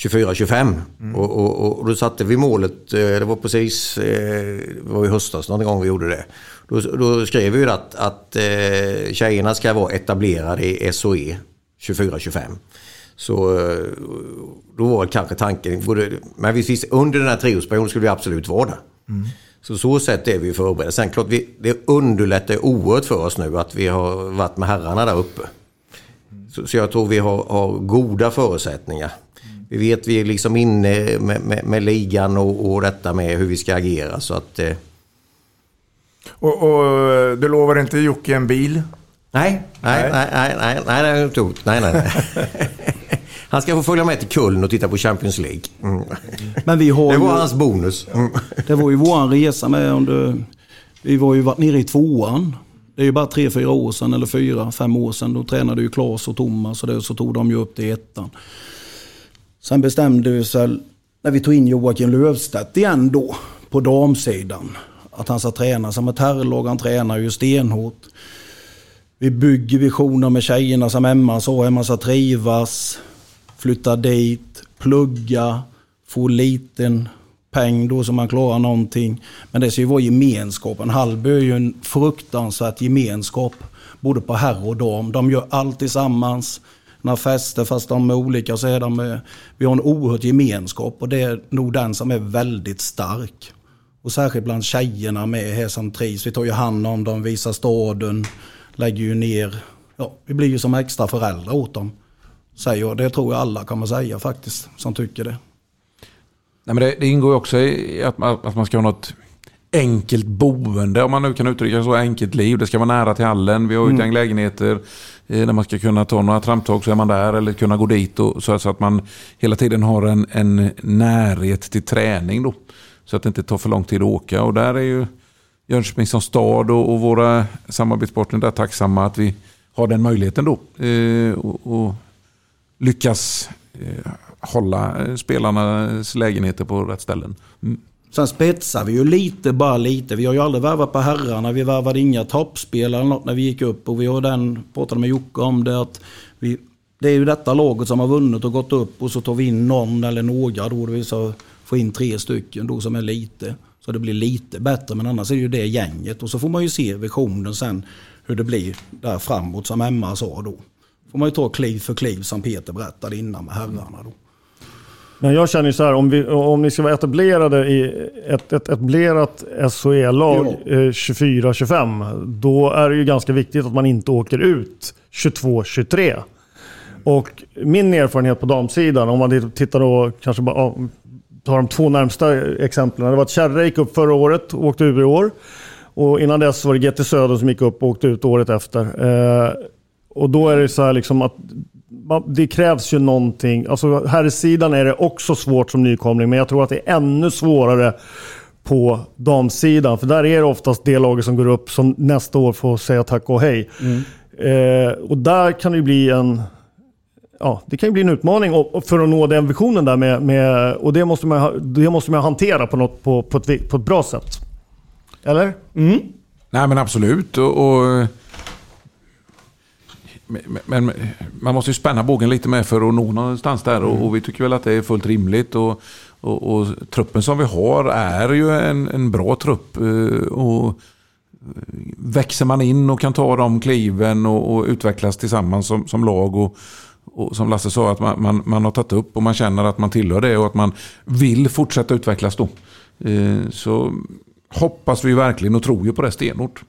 24-25. Mm. Och, och, och, då satte vi målet, eh, det var precis, det var i höstas någon gång vi gjorde det. Då, då skrev vi att, att eh, tjejerna ska vara etablerade i SOE 24-25. Så eh, då var kanske tanken, men visst, under den här treårsperioden skulle vi absolut vara där. Mm. Så så sätt är vi förberedda. Sen klart, vi, det underlättar oerhört för oss nu att vi har varit med herrarna där uppe. Så, så jag tror vi har, har goda förutsättningar. Vi vet vi är liksom inne med, med, med ligan och, och detta med hur vi ska agera. Så att, eh, och, och du lovar inte Jocke en bil? Nej, nej, nej, nej, nej, nej, nej, nej, nej, nej. Han ska få följa med till Köln och titta på Champions League. Mm. Men vi har det var ju, hans bonus. Mm. Det var ju vår resa med under... Vi var ju varit nere i tvåan. Det är ju bara tre, fyra år sedan, eller fyra, fem år sedan. Då tränade ju Claes och Thomas och det, så tog de ju upp till ettan. Sen bestämde vi sig, när vi tog in Joakim Löfstedt igen då, på damsidan att han ska träna som ett herrlag. Han tränar ju stenhårt. Vi bygger visioner med tjejerna som Emma sa. Emma ska trivas, flytta dit, plugga, få liten peng då så man klarar någonting. Men det ska ju vara gemenskapen. Hallby är ju en fruktansvärt gemenskap. Både på herr och dam. De gör allt tillsammans. Några fester fast de är olika så är de. Eh, vi har en oerhört gemenskap och det är nog den som är väldigt stark. Och särskilt bland tjejerna med här som trivs. Vi tar ju hand om dem, visar staden, lägger ju ner. Ja, vi blir ju som extra föräldrar åt dem. Säger jag. Det tror jag alla kommer säga faktiskt, som tycker det. Nej, men det, det ingår ju också i att man, att man ska ha något enkelt boende, om man nu kan uttrycka det så, enkelt liv. Det ska vara nära till hallen. Vi har ju mm. lägenheter eh, där man ska kunna ta några tramptag så är man där eller kunna gå dit. Och, så, så att man hela tiden har en, en närhet till träning. Då. Så att det inte tar för lång tid att åka. Och där är ju Jönköping som stad och, och våra samarbetspartner där tacksamma att vi har den möjligheten då. Eh, och, och, lyckas eh, hålla eh, spelarnas lägenheter på rätt ställen. Mm. Sen spetsar vi ju lite, bara lite. Vi har ju aldrig värvat på herrarna. Vi värvade inga toppspelare något när vi gick upp. Och vi har den, pratade med Jocke om det, att vi, det är ju detta laget som har vunnit och gått upp och så tar vi in någon eller några då. Det vill säga få in tre stycken då som är lite. Så det blir lite bättre men annars är det ju det gänget. Och så får man ju se visionen sen hur det blir där framåt som Emma sa då. Får man ju ta kliv för kliv som Peter berättade innan med herrarna då. Men jag känner ju så här, om, vi, om ni ska vara etablerade i ett, ett etablerat SHE-lag ja. 24-25, då är det ju ganska viktigt att man inte åker ut 22-23. Och min erfarenhet på damsidan, om man tittar då kanske bara ta de två närmsta exemplen. Det var att Kärra gick upp förra året och åkte ur i år. Och innan dess var det GT Söder som gick upp och åkte ut året efter. Eh, och då är det så här liksom att det krävs ju någonting. Alltså här i sidan är det också svårt som nykomling, men jag tror att det är ännu svårare på damsidan. För där är det oftast det laget som går upp som nästa år får säga tack och hej. Mm. Eh, och där kan det bli en ja, det kan ju bli en utmaning för att nå den visionen där med, med och det måste man, det måste man hantera på, något, på, på, ett, på ett bra sätt. Eller? Mm. Nej men absolut. Och, och, men man måste ju spänna bågen lite med för att nå någonstans där och, och vi tycker väl att det är fullt rimligt. Och, och, och truppen som vi har är ju en, en bra trupp. Eh, och växer man in och kan ta de kliven och, och utvecklas tillsammans som, som lag och, och som Lasse sa, att man, man, man, har tagit upp och man känner att man tillhör det och att man vill fortsätta utvecklas då. Eh, så hoppas vi verkligen och tror ju på det stenhårt.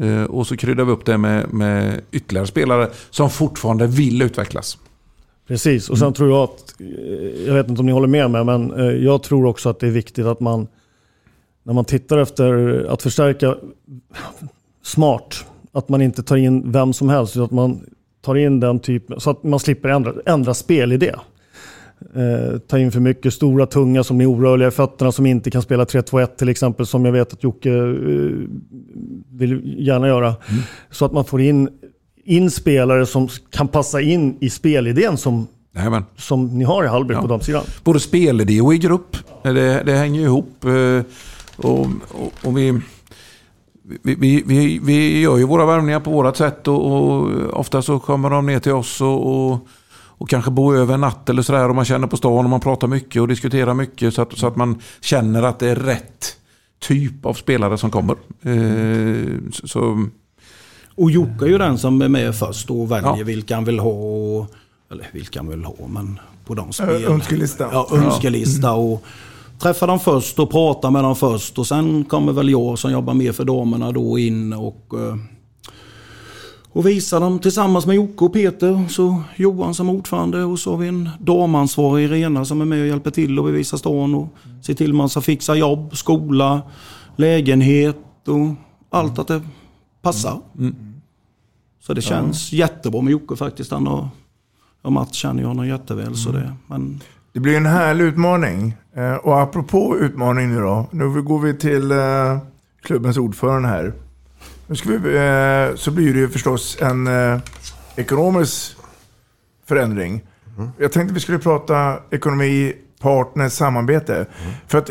Eh, och så kryddar vi upp det med, med ytterligare spelare som fortfarande vill utvecklas. Precis, och sen mm. tror jag att, eh, jag vet inte om ni håller med mig, men eh, jag tror också att det är viktigt att man, när man tittar efter att förstärka smart, att man inte tar in vem som helst, utan att man tar in den typen, så att man slipper ändra, ändra spelidé. Eh, ta in för mycket stora, tunga som är orörliga i fötterna som inte kan spela 3-2-1 till exempel, som jag vet att Jocke eh, vill gärna göra. Mm. Så att man får in, in spelare som kan passa in i spelidén som, som ni har i Hallberg ja. på damsidan. Både spelidé och i grupp. Det, det hänger ihop. Eh, och, och, och vi vi, vi, vi, gör ju våra värvningar på vårat sätt och, och ofta så kommer de ner till oss och, och, och kanske bor över en natt eller sådär och man känner på stan och man pratar mycket och diskuterar mycket så att, så att man känner att det är rätt typ av spelare som kommer. Eh, så, och Jocke är ju den som är med först och väljer ja. vilka han vill ha. Eller vilka han vill ha, men på de spel. Önskelista. Ja, önskelista. Och, träffa dem först och prata med dem först och sen kommer väl jag som jobbar mer för damerna då in och, eh, och visa dem tillsammans med Jocke och Peter. Så Johan som ordförande och så har vi en damansvarig Irena som är med och hjälper till och bevisa stan och ser till man ska fixa jobb, skola, lägenhet och allt att det passar. Mm. Så det känns ja. jättebra med Jocke faktiskt. Han har, och Mats känner ju honom jätteväl. Mm. Så det, men det blir en härlig utmaning. Eh, och apropå utmaning nu då. Nu går vi till eh, klubbens ordförande här. Nu ska vi, eh, så blir det ju förstås en eh, ekonomisk förändring. Mm. Jag tänkte vi skulle prata ekonomi, partner, samarbete. Mm. För att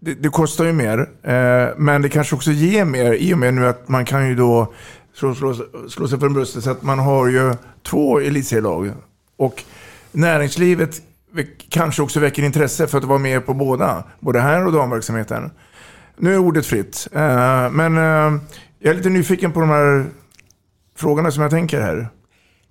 det, det, kostar ju mer, eh, men det kanske också ger mer i och med nu att man kan ju då slå, slå, slå sig för bröstet så att man har ju två elitserielag. Och näringslivet kanske också väcker intresse för att vara med på båda. Både här och damverksamheten. Nu är ordet fritt. Eh, men eh, jag är lite nyfiken på de här frågorna som jag tänker här.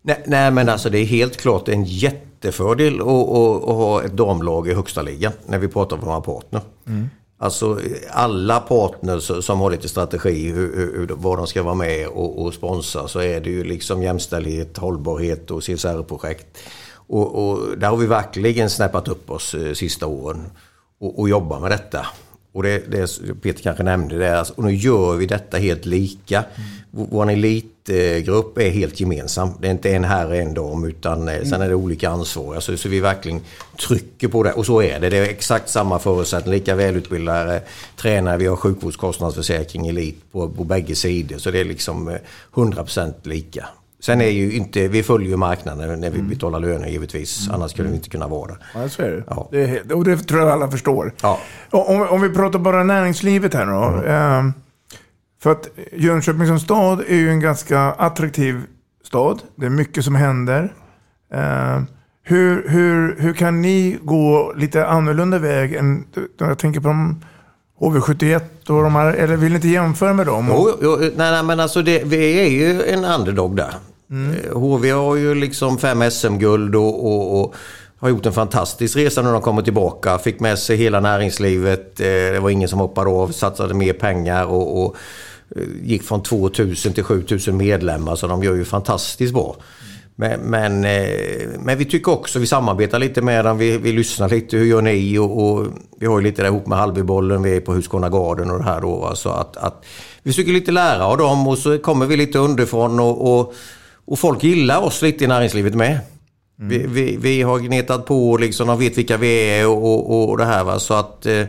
Nej, nej men alltså det är helt klart en jättefördel att, att, att ha ett damlag i högsta ligan när vi pratar om våra partner. Mm. Alltså alla partners som har lite strategi hur, hur, vad de ska vara med och, och sponsra så är det ju liksom jämställdhet, hållbarhet och CSR-projekt. Och, och, där har vi verkligen snäppat upp oss eh, sista åren och, och jobbar med detta. Och det, det Peter kanske nämnde det, alltså, och nu gör vi detta helt lika. Mm. Vår elitgrupp är helt gemensam. Det är inte en här och en dam utan mm. sen är det olika ansvariga. Så, så vi verkligen trycker på det. Och så är det. Det är exakt samma förutsättningar. Lika välutbildade tränare. Vi har sjukvårdskostnadsförsäkring elit på, på bägge sidor. Så det är liksom eh, 100% lika. Sen är ju inte, vi följer ju marknaden när vi mm. betalar löner givetvis. Mm. Annars skulle vi inte kunna vara. Ja, så är det. Ja. det och det tror jag alla förstår. Ja. Om, om vi pratar bara näringslivet här då. Mm. Eh, för att Jönköping som stad är ju en ganska attraktiv stad. Det är mycket som händer. Eh, hur, hur, hur kan ni gå lite annorlunda väg än, jag tänker på de HV71 och de här, eller vill ni inte jämföra med dem? Jo, jo nej, nej, men alltså det, vi är ju en underdog där. Mm. Eh, HV har ju liksom fem SM-guld och, och, och, har gjort en fantastisk resa när de kommer tillbaka. Fick med sig hela näringslivet. Eh, det var ingen som hoppade av, satsade mer pengar och, och eh, gick från 2000 till 7000 medlemmar. Så de gör ju fantastiskt bra. Men, men, men, vi tycker också, vi samarbetar lite med dem, vi, vi lyssnar lite, hur gör ni? Och, och vi har ju lite där ihop med Hallbybollen, vi är på Husqvarna Garden och det här då. Så att, att vi försöker lite lära av dem och så kommer vi lite underifrån och, och och folk gillar oss lite i näringslivet med. Mm. Vi, vi, vi, har gnetat på liksom, de vet vilka vi är och, och, och det här va. Så att... Eh,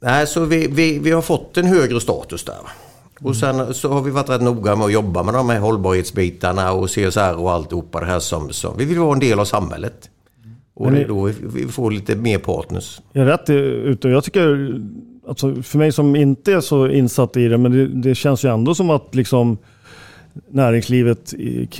nej, så vi, vi, vi har fått en högre status där. Och sen så har vi varit rätt noga med att jobba med de här hållbarhetsbitarna och CSR och alltihopa det här som, som vi vill vara en del av samhället. Och det är då vi får lite mer partners. Jag är rätt ute jag tycker, alltså för mig som inte är så insatt i det, men det, det känns ju ändå som att liksom näringslivet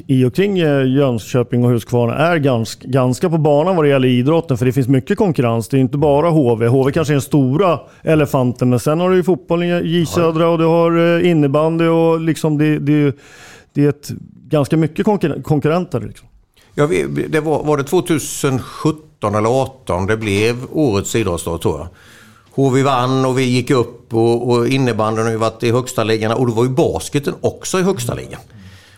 i och kring eh, Jönköping och Huskvarna är ganska, ganska på banan vad det gäller idrotten. För det finns mycket konkurrens. Det är inte bara HV. HV kanske är den stora elefanten, men sen har du ju fotbollen, J Södra och du har eh, innebandy och liksom det, det, det är ett, ganska mycket konkurrenter. Liksom. Ja, det var, var det 2017 eller 2018 det blev årets idrottsdag tror jag. HV vann och vi gick upp och, och innebandyn har ju varit i högsta ligan och då var ju basketen också i högsta ligan.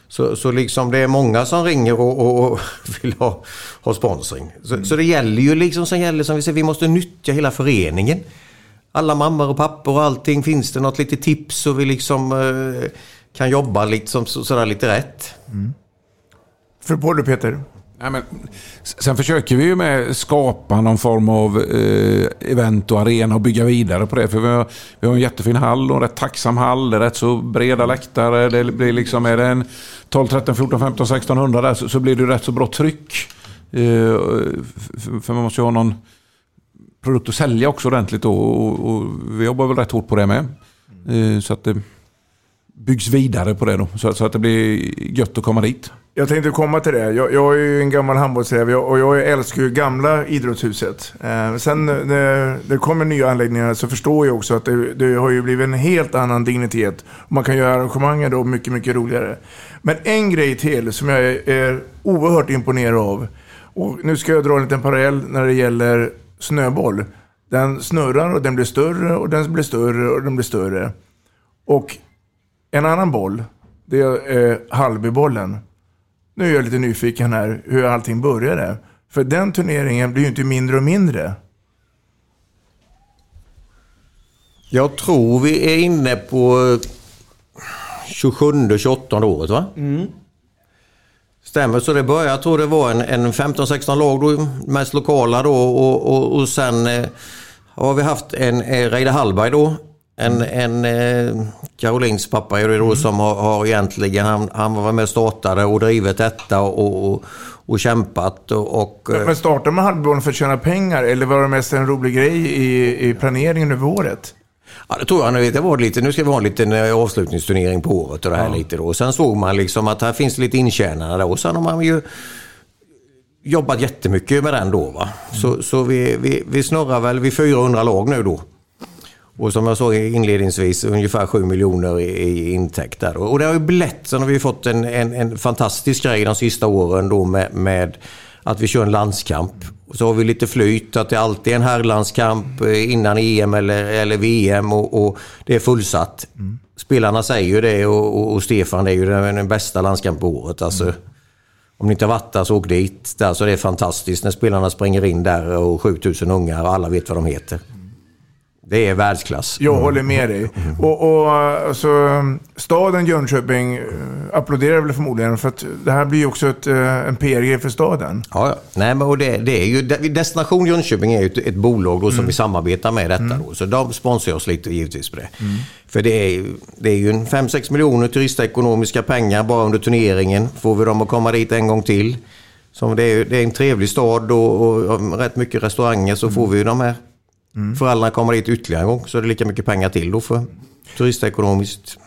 Så, så liksom det är många som ringer och, och, och vill ha, ha sponsring. Så, mm. så, det gäller ju liksom som gäller som vi säger, vi måste nyttja hela föreningen. Alla mammor och pappor och allting. Finns det något litet tips så vi liksom eh, kan jobba liksom, så, sådär lite rätt. Mm. För på du Peter? Ja, men, sen försöker vi ju med skapa någon form av eh, event och arena och bygga vidare på det. För vi har, vi har en jättefin hall och en rätt tacksam hall. Det är rätt så breda läktare. Det blir liksom, är det en 12, 13, 14, 15, 1600 där så, så blir det rätt så bra tryck. Eh, för man måste ju ha någon produkt att sälja också ordentligt då. Och, och vi jobbar väl rätt hårt på det med. Eh, så att det byggs vidare på det då. Så, så att det blir gött att komma dit. Jag tänkte komma till det. Jag, jag är ju en gammal handbollsräv och jag älskar ju gamla idrottshuset. Eh, sen när det kommer nya anläggningar så förstår jag också att det, det, har ju blivit en helt annan dignitet. Man kan göra arrangemangen då mycket, mycket roligare. Men en grej till som jag är, är oerhört imponerad av. Och nu ska jag dra en liten parallell när det gäller snöboll. Den snurrar och den blir större och den blir större och den blir större. Och en annan boll, det är eh, Hallbybollen. Nu är jag lite nyfiken här hur allting började. För den turneringen blir ju inte mindre och mindre. Jag tror vi är inne på 27-28 året va? Mm. Stämmer, så det började, jag tror det var en, en 15-16 lag då, mest lokala då och, och, och sen eh, har vi haft en eh, Reidar Hallberg då en, en eh, Karolins pappa då mm. som har, har egentligen, han, han var med och startade och drivit detta och, och, och kämpat. Och, och, men, men startade man Hallbybollen för att tjäna pengar eller var det mest en rolig grej i, i planeringen över året? Ja, det tror jag. Det var lite, nu ska vi ha en liten eh, avslutningsturnering på året och det här ja. lite då. Sen såg man liksom att här finns lite intjänare då. Och sen har man ju jobbat jättemycket med den då. Va? Mm. Så, så vi, vi, vi snurrar väl vid 400 lag nu då. Och som jag sa inledningsvis, ungefär 7 miljoner i, intäkter. intäkt där. Och det har ju blivit, sen har vi fått en, en, en, fantastisk grej de sista åren då med, med att vi kör en landskamp. Och så har vi lite flyt, att det alltid är en herrlandskamp eh, innan EM eller, eller VM och, och det är fullsatt. Mm. Spelarna säger ju det och, och, och, Stefan, det är ju den, den bästa landskampen på året. Alltså, mm. Om ni inte har varit där så åk dit. Alltså, det är fantastiskt när spelarna springer in där och 7000 ungar och alla vet vad de heter. Det är världsklass. Jag mm. håller med dig. Och, och alltså, staden Jönköping eh, applåderar väl förmodligen för att det här blir ju också ett, eh, en PR för staden. Ja, ja. Nej, men och det, det är ju, Destination Jönköping är ju ett, ett bolag då som mm. vi samarbetar med detta. Mm. Då, så de sponsrar oss lite givetvis på det. Mm. För det är, det är ju 5-6 miljoner turistekonomiska pengar bara under turneringen. Får vi dem att komma dit en gång till. Som det, är, det är en trevlig stad och, och, och rätt mycket restauranger så får vi ju de här Mm. Föräldrarna kommer dit ytterligare en gång så är det lika mycket pengar till då för turistekonomiskt.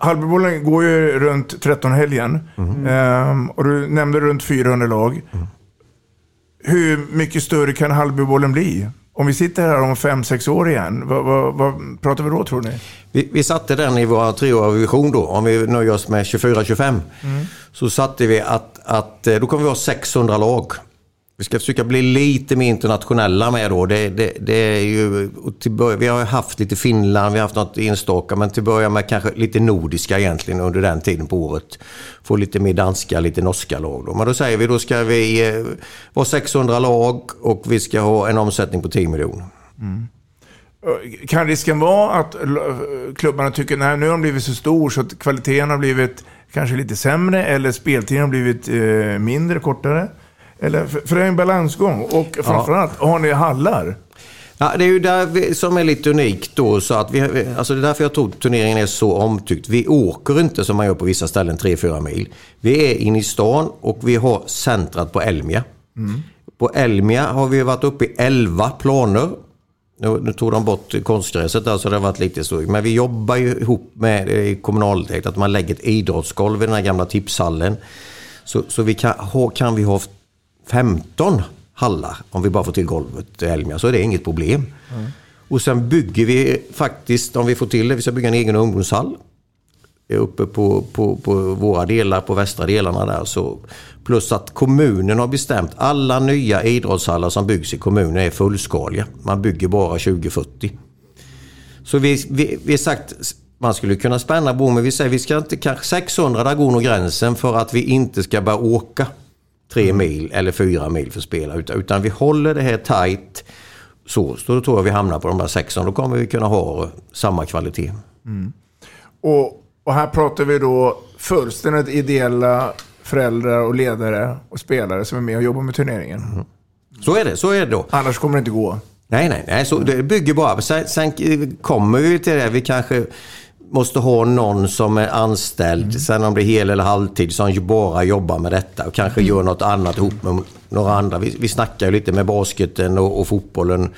Halbybollen går ju runt 13-helgen. Mm. Ehm, och du nämnde runt 400 lag. Mm. Hur mycket större kan Halbybollen bli? Om vi sitter här om 5-6 år igen, vad, vad, vad, pratar vi då tror ni? Vi, vi satte den i vår treåriga vision då, om vi nöjer oss med 24-25. Mm. Så satte vi att, att eh, då kommer vi ha 600 lag. Vi ska försöka bli lite mer internationella med då. Det, det, det är ju, börja, vi har haft lite Finland, vi har haft något enstaka, men till att börja med kanske lite nordiska egentligen under den tiden på året. Få lite mer danska, lite norska lag. Då. Men då säger vi, då ska vi eh, vara 600 lag och vi ska ha en omsättning på 10 miljoner. Mm. Kan risken vara att klubbarna tycker att nu har de blivit så stor så att kvaliteten har blivit kanske lite sämre eller speltiden har blivit eh, mindre, kortare? Eller, för, det är en balansgång. Och framförallt, ja. har ni hallar? Ja, det är ju där vi, som är lite unikt då. Så att vi, alltså det är därför jag tror turneringen är så omtyckt. Vi åker inte som man gör på vissa ställen 3-4 mil. Vi är inne i stan och vi har centrat på Elmia. Mm. På Elmia har vi varit uppe i 11 planer. Nu, nu tog de bort konstgräset där så det har varit lite så. Men vi jobbar ju ihop med kommunalägt att man lägger ett idrottsgolv i den här gamla tipshallen. Så, så vi kan, kan vi ha 15 hallar, om vi bara får till golvet till Elmia, så är det inget problem. Mm. Och sen bygger vi faktiskt, om vi får till det, vi ska bygga en egen ungdomshall. uppe på, på, på våra delar, på västra delarna där. Så, plus att kommunen har bestämt alla nya idrottshallar som byggs i kommunen är fullskaliga. Man bygger bara 2040. Så vi, vi, vi har sagt man skulle kunna spänna bommen. Vi säger vi ska inte, kanske 600 där går nog gränsen för att vi inte ska börja åka tre mil eller fyra mil för att spela. Utan, utan vi håller det här tight. Så, så då tror jag vi hamnar på de där 600. Då kommer vi kunna ha samma kvalitet. Mm. Och, och här pratar vi då fullständigt ideella föräldrar och ledare och spelare som är med och jobbar med turneringen. Mm. Så är det, så är det då. Annars kommer det inte gå. Nej, nej, nej. Så det bygger bara. Sen, sen kommer vi till det. Vi kanske måste ha någon som är anställd, mm. sen om det är hel eller halvtid, som bara jobbar med detta och kanske mm. gör något annat ihop med några andra. Vi, vi snackar ju lite med basketen och, och fotbollen.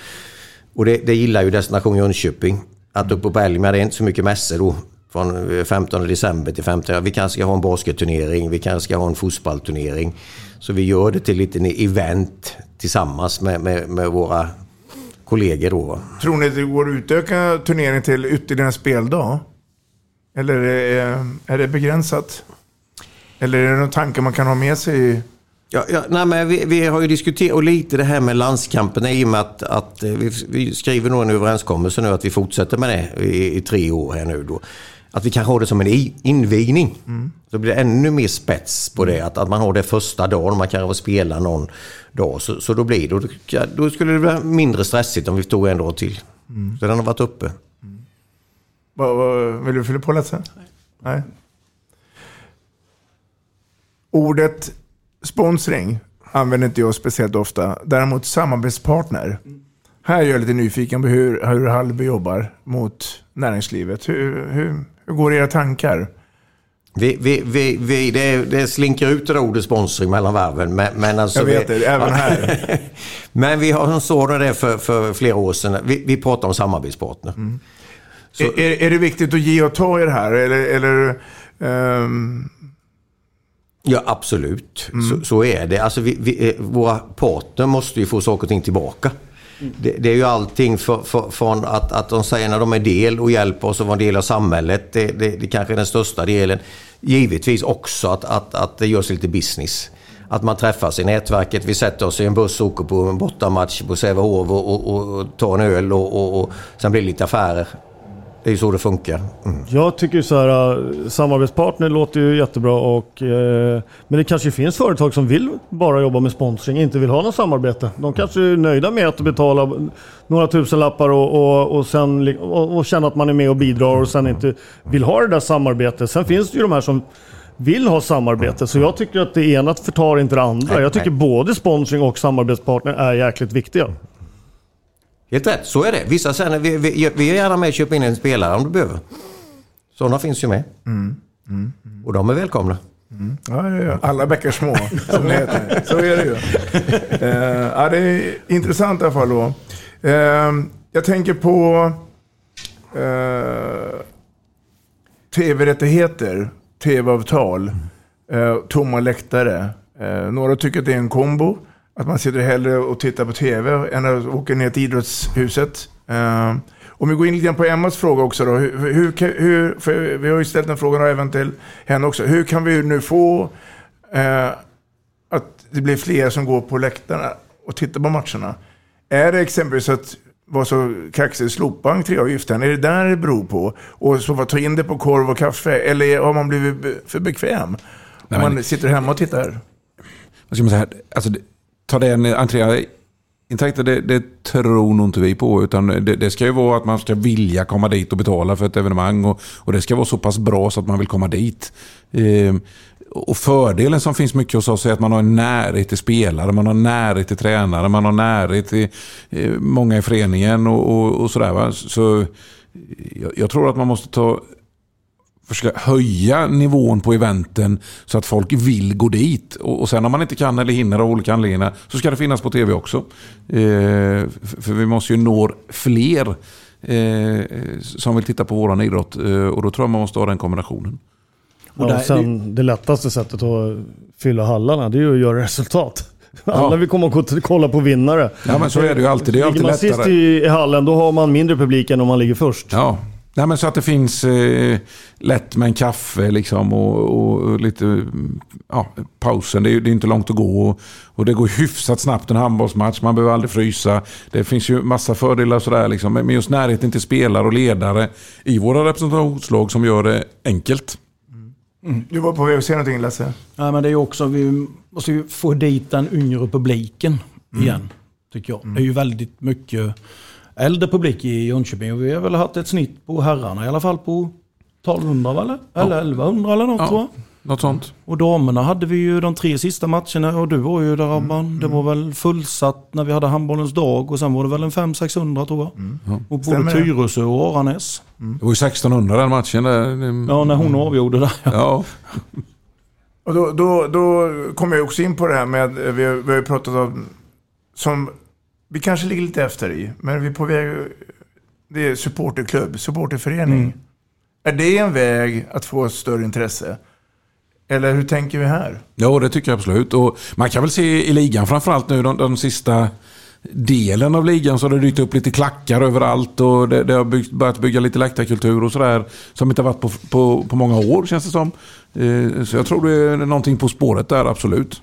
Och det, det gillar ju Destination Jönköping. Att uppe på Elmia, det är inte så mycket mässor då. Från 15 december till 15. Vi kanske ska ha en basketturnering, vi kanske ska ha en fotbollsturnering. Så vi gör det till lite event tillsammans med, med, med våra kollegor då. Tror ni att det går att utöka turneringen till ytterligare en speldag? Eller är, är det begränsat? Eller är det någon tanke man kan ha med sig? Ja, ja, nej, men vi, vi, har ju diskuterat lite det här med landskamperna i och med att, att eh, vi, vi, skriver nog en överenskommelse nu att vi fortsätter med det i, i, tre år här nu då. Att vi kan ha det som en invigning. Mm. Så blir det ännu mer spets på det. Att, att man har det första dagen, man kan spela någon dag. Så, så då blir det, då, då skulle det bli mindre stressigt om vi tog en dag till. Mm. Så den har varit uppe. Vad, vad, vill du fylla på lite? Nej. Nej. Ordet sponsring använder inte jag speciellt ofta. Däremot samarbetspartner. Här är jag lite nyfiken på hur, hur Hallby jobbar mot näringslivet. Hur, hur, hur går era tankar? Vi, vi, vi, vi, det, det slinker ut det ordet sponsring mellan varven. Men, men alltså jag vet vi, det, även här. men vi har såg det för, för flera år sedan. Vi, vi pratar om samarbetspartner. Mm. Är, är, är, det viktigt att ge och ta i det här? Eller, eller um... Ja, absolut. Mm. Så, så, är det. Alltså vi, vi, eh, våra partner måste ju få saker och ting tillbaka. Mm. Det, det, är ju allting för, för, från att, att de säger när de är del och hjälper oss att vara en del av samhället. Det, det, det kanske är den största delen. Givetvis också att, att, att det görs lite business. Att man träffas i nätverket. Vi sätter oss i en buss och åker på en bortamatch på Sävehof och, och, och, och tar en öl och, och, och sen blir det lite affärer. Det är ju så det funkar. Mm. Jag tycker så här, äh, samarbetspartner låter ju jättebra och, eh, men det kanske finns företag som vill bara jobba med sponsring, inte vill ha något samarbete. De kanske är nöjda med att betala några tusen lappar och, och, och, sen, och, och känna att man är med och bidrar och sen inte vill ha det där samarbetet. Sen finns det ju de här som vill ha samarbete. Så jag tycker att det ena förtar inte det andra. Jag tycker både sponsring och samarbetspartner är jäkligt viktiga. Helt rätt, så är det. Vissa säger vi, vi, vi är gärna med och köper in en spelare om du behöver. Sådana finns ju med. Mm. Mm. Mm. Och de är välkomna. Mm. Ja, ja, ja, Alla bäckar små, som det heter. Så är det ju. Uh, ja, det är intressant i alla fall då. Uh, jag tänker på uh, tv-rättigheter, tv-avtal, uh, tomma läktare. några tycker att det är en kombo. Att man sitter hellre och tittar på tv än att åka ner till idrottshuset. Uh, om vi går in lite på Emmas fråga också då. Hur, hur, hur, vi har ju ställt den frågan även till henne också. Hur kan vi nu få uh, att det blir fler som går på läktarna och tittar på matcherna? Är det exempelvis att vara så kaxig, slopa entréavgiften? Är det där det beror på? Och så ta in det på korv och kaffe? Eller har man blivit för bekväm? Om man sitter hemma och tittar? Vad ska man säga? Alltså, det ta den entréintäkten, det, det tror nog inte vi på. Utan det, det, ska ju vara att man ska vilja komma dit och betala för ett evenemang. Och, och det ska vara så pass bra så att man vill komma dit. Ehm, och fördelen som finns mycket hos oss är att man har en närhet till spelare, man har närhet till tränare, man har närhet till eh, många i föreningen och, och, och sådär. Va? Så jag, jag tror att man måste ta försöka höja nivån på eventen så att folk vill gå dit. Och, och sen om man inte kan eller hinner av olika anledningar så ska det finnas på tv också. Eh, för, vi måste ju nå fler eh, som vill titta på våran idrott eh, och då tror jag man måste ha den kombinationen. Och ja, sen, det lättaste sättet att fylla hallarna det är ju att göra resultat. Alla ja. vill komma och kolla på vinnare. Ja men så är det ju alltid. Det är alltid ligger man lättare. sist i, i hallen då har man mindre publik än om man ligger först. Ja. Nej, men så att det finns eh, lätt med en kaffe liksom och, och, lite ja, pausen. Det är, det är inte långt att gå och, och, det går hyfsat snabbt en handbollsmatch. Man behöver aldrig frysa. Det finns ju massa fördelar sådär liksom. Men just närheten till spelare och ledare i våra representationslag som gör det enkelt. Mm. Du var på väg att säga någonting Lasse? Ja, men det är ju också, vi måste ju få dit den yngre publiken Mm. igen. Tycker jag. Det är ju väldigt mycket äldre publik i Jönköping. Och vi har väl haft ett snitt på herrarna i alla fall på 1200 va, eller? Eller 1100 eller något Ja, tror jag. Något sånt. Och damerna hade vi ju de tre sista matcherna och du var ju där Mm, Abban. Det var väl fullsatt när vi hade handbollens dag och sen var det väl en 500-600 tror jag. Ja. Och både? Tyresö och Aranäs. Det var ju 1600 den matchen. Där. Ja, när hon avgjorde det. Ja. Och då, då, då kommer jag också in på det här med, vi har, vi har ju pratat om, som vi kanske ligger lite efter i, men vi är på väg, det är supporterklubb, supporterförening. Mm. Är det en väg att få ett större intresse? Eller hur tänker vi här? Ja, det tycker jag absolut. Och man kan väl se i ligan framförallt nu de, de sista delen av ligan så har det dykt upp lite klackar överallt och det, det har byggt, börjat bygga lite läktarkultur och sådär som inte har varit på, på, på många år känns det som. Eh, så jag tror det är någonting på spåret där, absolut.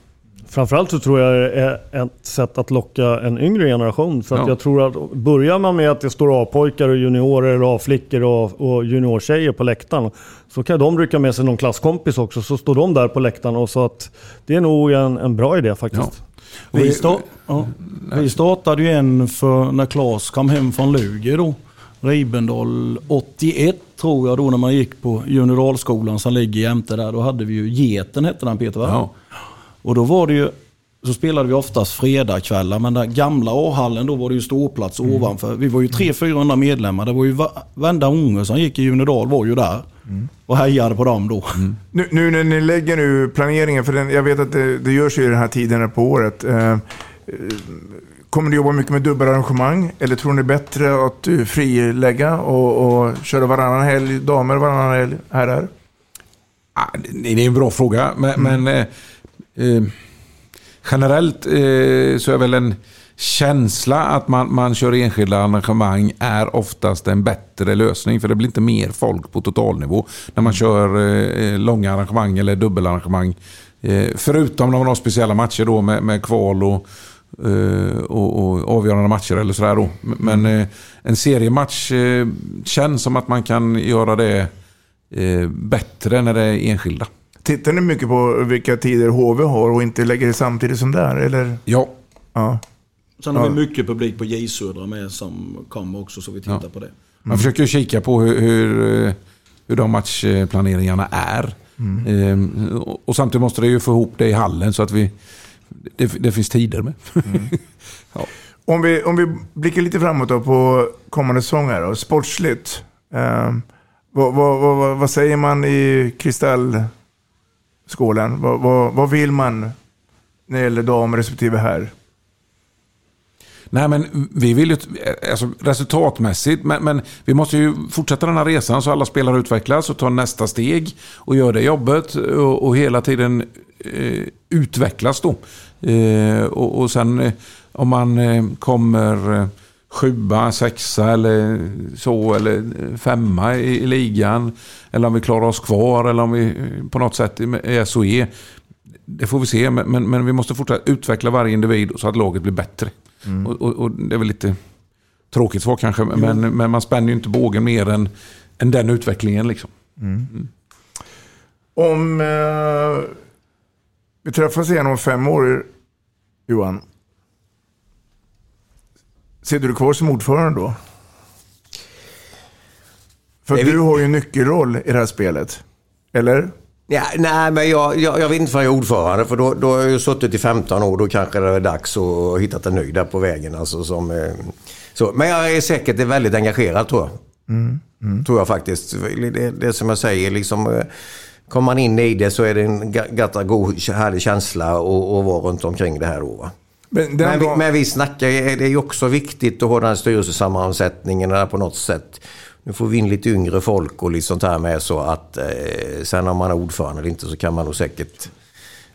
Framförallt så tror jag det är ett sätt att locka en yngre generation. För att Ja. jag tror att börjar man med att det står A-pojkar och juniorer, A-flickor och, och juniortjejer på läktaren. Så kan de rycka med sig någon klasskompis också. Så står de där på läktaren. Och så att det är nog en, en bra idé faktiskt. Vi, sta- ja. vi startade ju en för när Claes kom hem från Luger då. Ribendal 81 tror jag då när man gick på junioralskolan som ligger jämte där. Då hade vi ju Geten hette den Peter va? Ja. Och då var det ju så spelade vi oftast fredagskvällar men den gamla A-hallen då var det ju ståplats ovanför. Vi var ju 300-400 medlemmar. Det var ju va- varenda unge som gick i Junidal var ju där. Och hejade på dem då. Nu, nu när ni lägger nu planeringen, för den, jag vet att det, det görs ju i den här tiden på året. Eh, eh, kommer du jobba mycket med dubbelarrangemang? Eller tror ni bättre att du frilägga och, och köra varannan helg damer, varannan helg herrar? Ah, det det är en bra fråga, men, men eh, generellt eh, så är väl en känsla att man, man kör enskilda arrangemang är oftast en bättre lösning. För det blir inte mer folk på totalnivå när man kör eh, långa arrangemang eller dubbelarrangemang. Eh, förutom när man har speciella matcher då med, med kval och, eh, och, och avgörande matcher eller sådär då. Men eh, en seriematch eh, känns som att man kan göra det eh, bättre när det är enskilda. Tittar ni mycket på vilka tider HV har och inte lägger det samtidigt som där? Eller? Ja. ja. Sen har Ja. vi mycket publik på J Södra med som kommer också så vi tittar Ja. på det. Man försöker ju kika på hur, hur, eh, hur de matchplaneringarna är. Ehm, och- Och samtidigt måste det ju få ihop det i hallen så att vi, det, det finns tider med. Om vi, om vi blickar lite framåt då på kommande säsong här då, sportsligt. Eh, vad, vad, vad, vad- säger man i skålen. Vad, vad, vad vill man när det gäller dam respektive herr? Nej, men vi vill ju alltså, resultatmässigt, men, men vi måste ju fortsätta den här resan så alla spelare utvecklas och tar nästa steg och gör det jobbet och, och hela tiden eh, utvecklas då. Eh, och, och sen eh, om man eh, kommer eh, sjua, sexa eller så, eller femma i, i ligan, eller om vi klarar oss kvar, eller om vi på något sätt är är SOE. Det får vi se, men, men, men vi måste fortsätta utveckla varje individ så att laget blir bättre. Och, och, och det är väl lite tråkigt svar kanske, men, men man spänner ju inte bågen mer än, än den utvecklingen. Liksom. Om eh, vi träffas igen om fem år, Johan. Sitter du kvar som ordförande då? För du har ju en nyckelroll i det här spelet. Eller? Ja, nej, men jag, jag, jag vet inte vad jag är ordförande för då, då har jag ju suttit i 15 år. Då kanske det är dags att hitta en ny där på vägen. Alltså, som, eh, så. Men jag är säkert väldigt engagerad tror jag. Mm. Tror jag faktiskt. Det, det som jag säger, liksom, eh, kommer man in i det så är det en ga- gatta god, härlig känsla att att vara runt omkring det här då. Va? Men, Men, vi, dag- men vi snackar, det är ju också viktigt att ha den här styrelsesammansättningen där på något sätt. Nu får vi in lite yngre folk och lite sånt här med så att eh, sen om man är ordförande eller inte så kan man nog säkert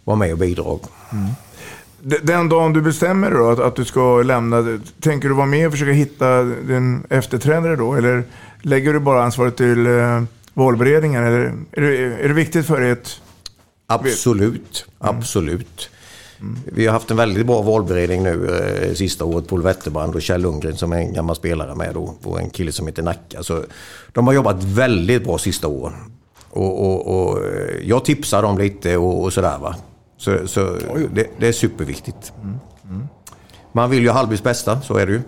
vara med och bidra. D- Den dagen du bestämmer då att, att du ska lämna, tänker du vara med och försöka hitta din efterträdare då? Eller lägger du bara ansvaret till eh, valberedningen? Eller är det, är det viktigt för dig att... Absolut, absolut. Vi har haft en väldigt bra valberedning nu eh, sista året. Paul Wetterbrand och Kjell Lundgren som är en gammal spelare med då, och en kille som heter Nacka. Så de har jobbat väldigt bra sista åren. Och, och, och eh, jag tipsar dem lite och, och sådär va. Så, så det, det är superviktigt. Man vill ju Hallbys bästa, så är det ju.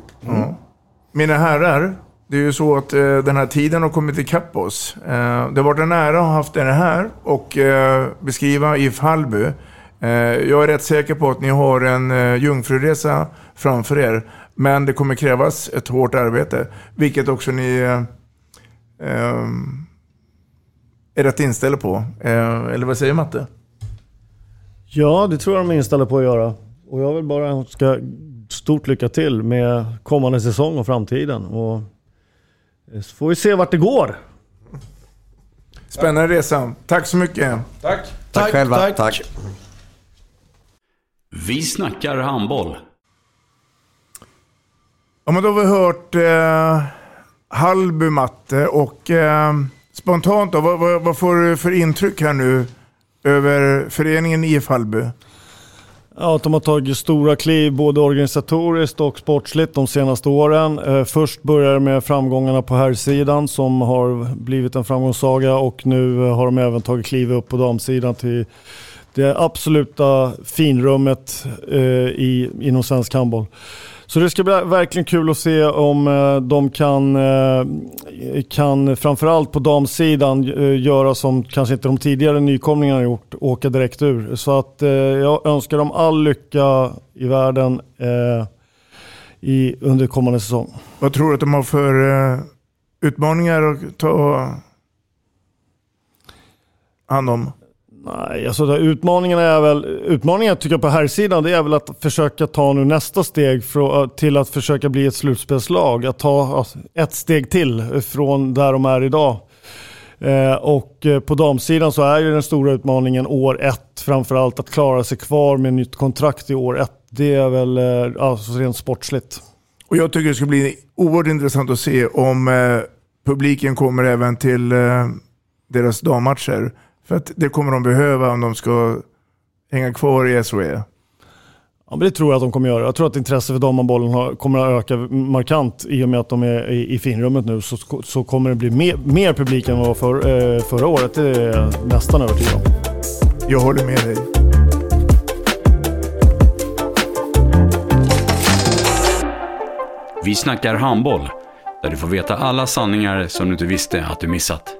Mina herrar, det är ju så att eh, den här tiden har kommit ikapp oss. Eh, det har varit en ära att ha haft er här och eh, beskriva IF Hallby. Eh, jag är rätt säker på att ni har en eh, jungfruresa framför er. Men det kommer krävas ett hårt arbete, vilket också ni eh, eh, är rätt inställda på. Eh, eller vad säger Matte? Ja, det tror jag de är inställda på att göra. Och jag vill bara önska stort lycka till med kommande säsong och framtiden. Och så får vi se vart det går. Spännande resa. Tack så mycket. Tack. Tack, själva. Tack. Vi snackar handboll. Ja, men då har vi hört eh, Hallby Matte och eh, spontant då, vad, vad, vad får du för intryck här nu över föreningen IF Hallby? Ja, att de har tagit stora kliv både organisatoriskt och sportsligt de senaste åren. Eh, först började det med framgångarna på herrsidan som har blivit en framgångssaga och nu eh, har de även tagit kliv upp på damsidan till det absoluta finrummet eh, i, inom svensk handboll. Så det ska bli verkligen kul att se om eh, de kan, eh, kan framförallt på damsidan eh, göra som kanske inte de tidigare nykomlingarna har gjort, åka direkt ur. Så att eh, jag önskar dem all lycka i världen eh, i, under kommande säsong. Vad tror du att de har för eh, utmaningar att ta hand om? Nej, alltså där utmaningen är väl, utmaningen tycker jag på här sidan det är väl att försöka ta nu nästa steg för, till att försöka bli ett slutspelslag. Att ta alltså, ett steg till från där de är idag. Eh, och eh, på damsidan så är ju den stora utmaningen år ett framförallt att klara sig kvar med nytt kontrakt i år ett. Det är väl eh, alltså rent sportsligt. Och jag tycker det ska bli oerhört intressant att se om eh, publiken kommer även till eh, deras dammatcher. För att det kommer de behöva om de ska hänga kvar i SHE. Ja, men det tror jag att de kommer göra. Jag tror att intresset för damhandbollen kommer att öka markant i och med att de är i, i finrummet nu. Så, så kommer det bli mer, mer publik än vad det var för, eh, förra året. Det är jag nästan övertygad om. Jag håller med dig. Vi snackar handboll, där du får veta alla sanningar som du inte visste att du missat.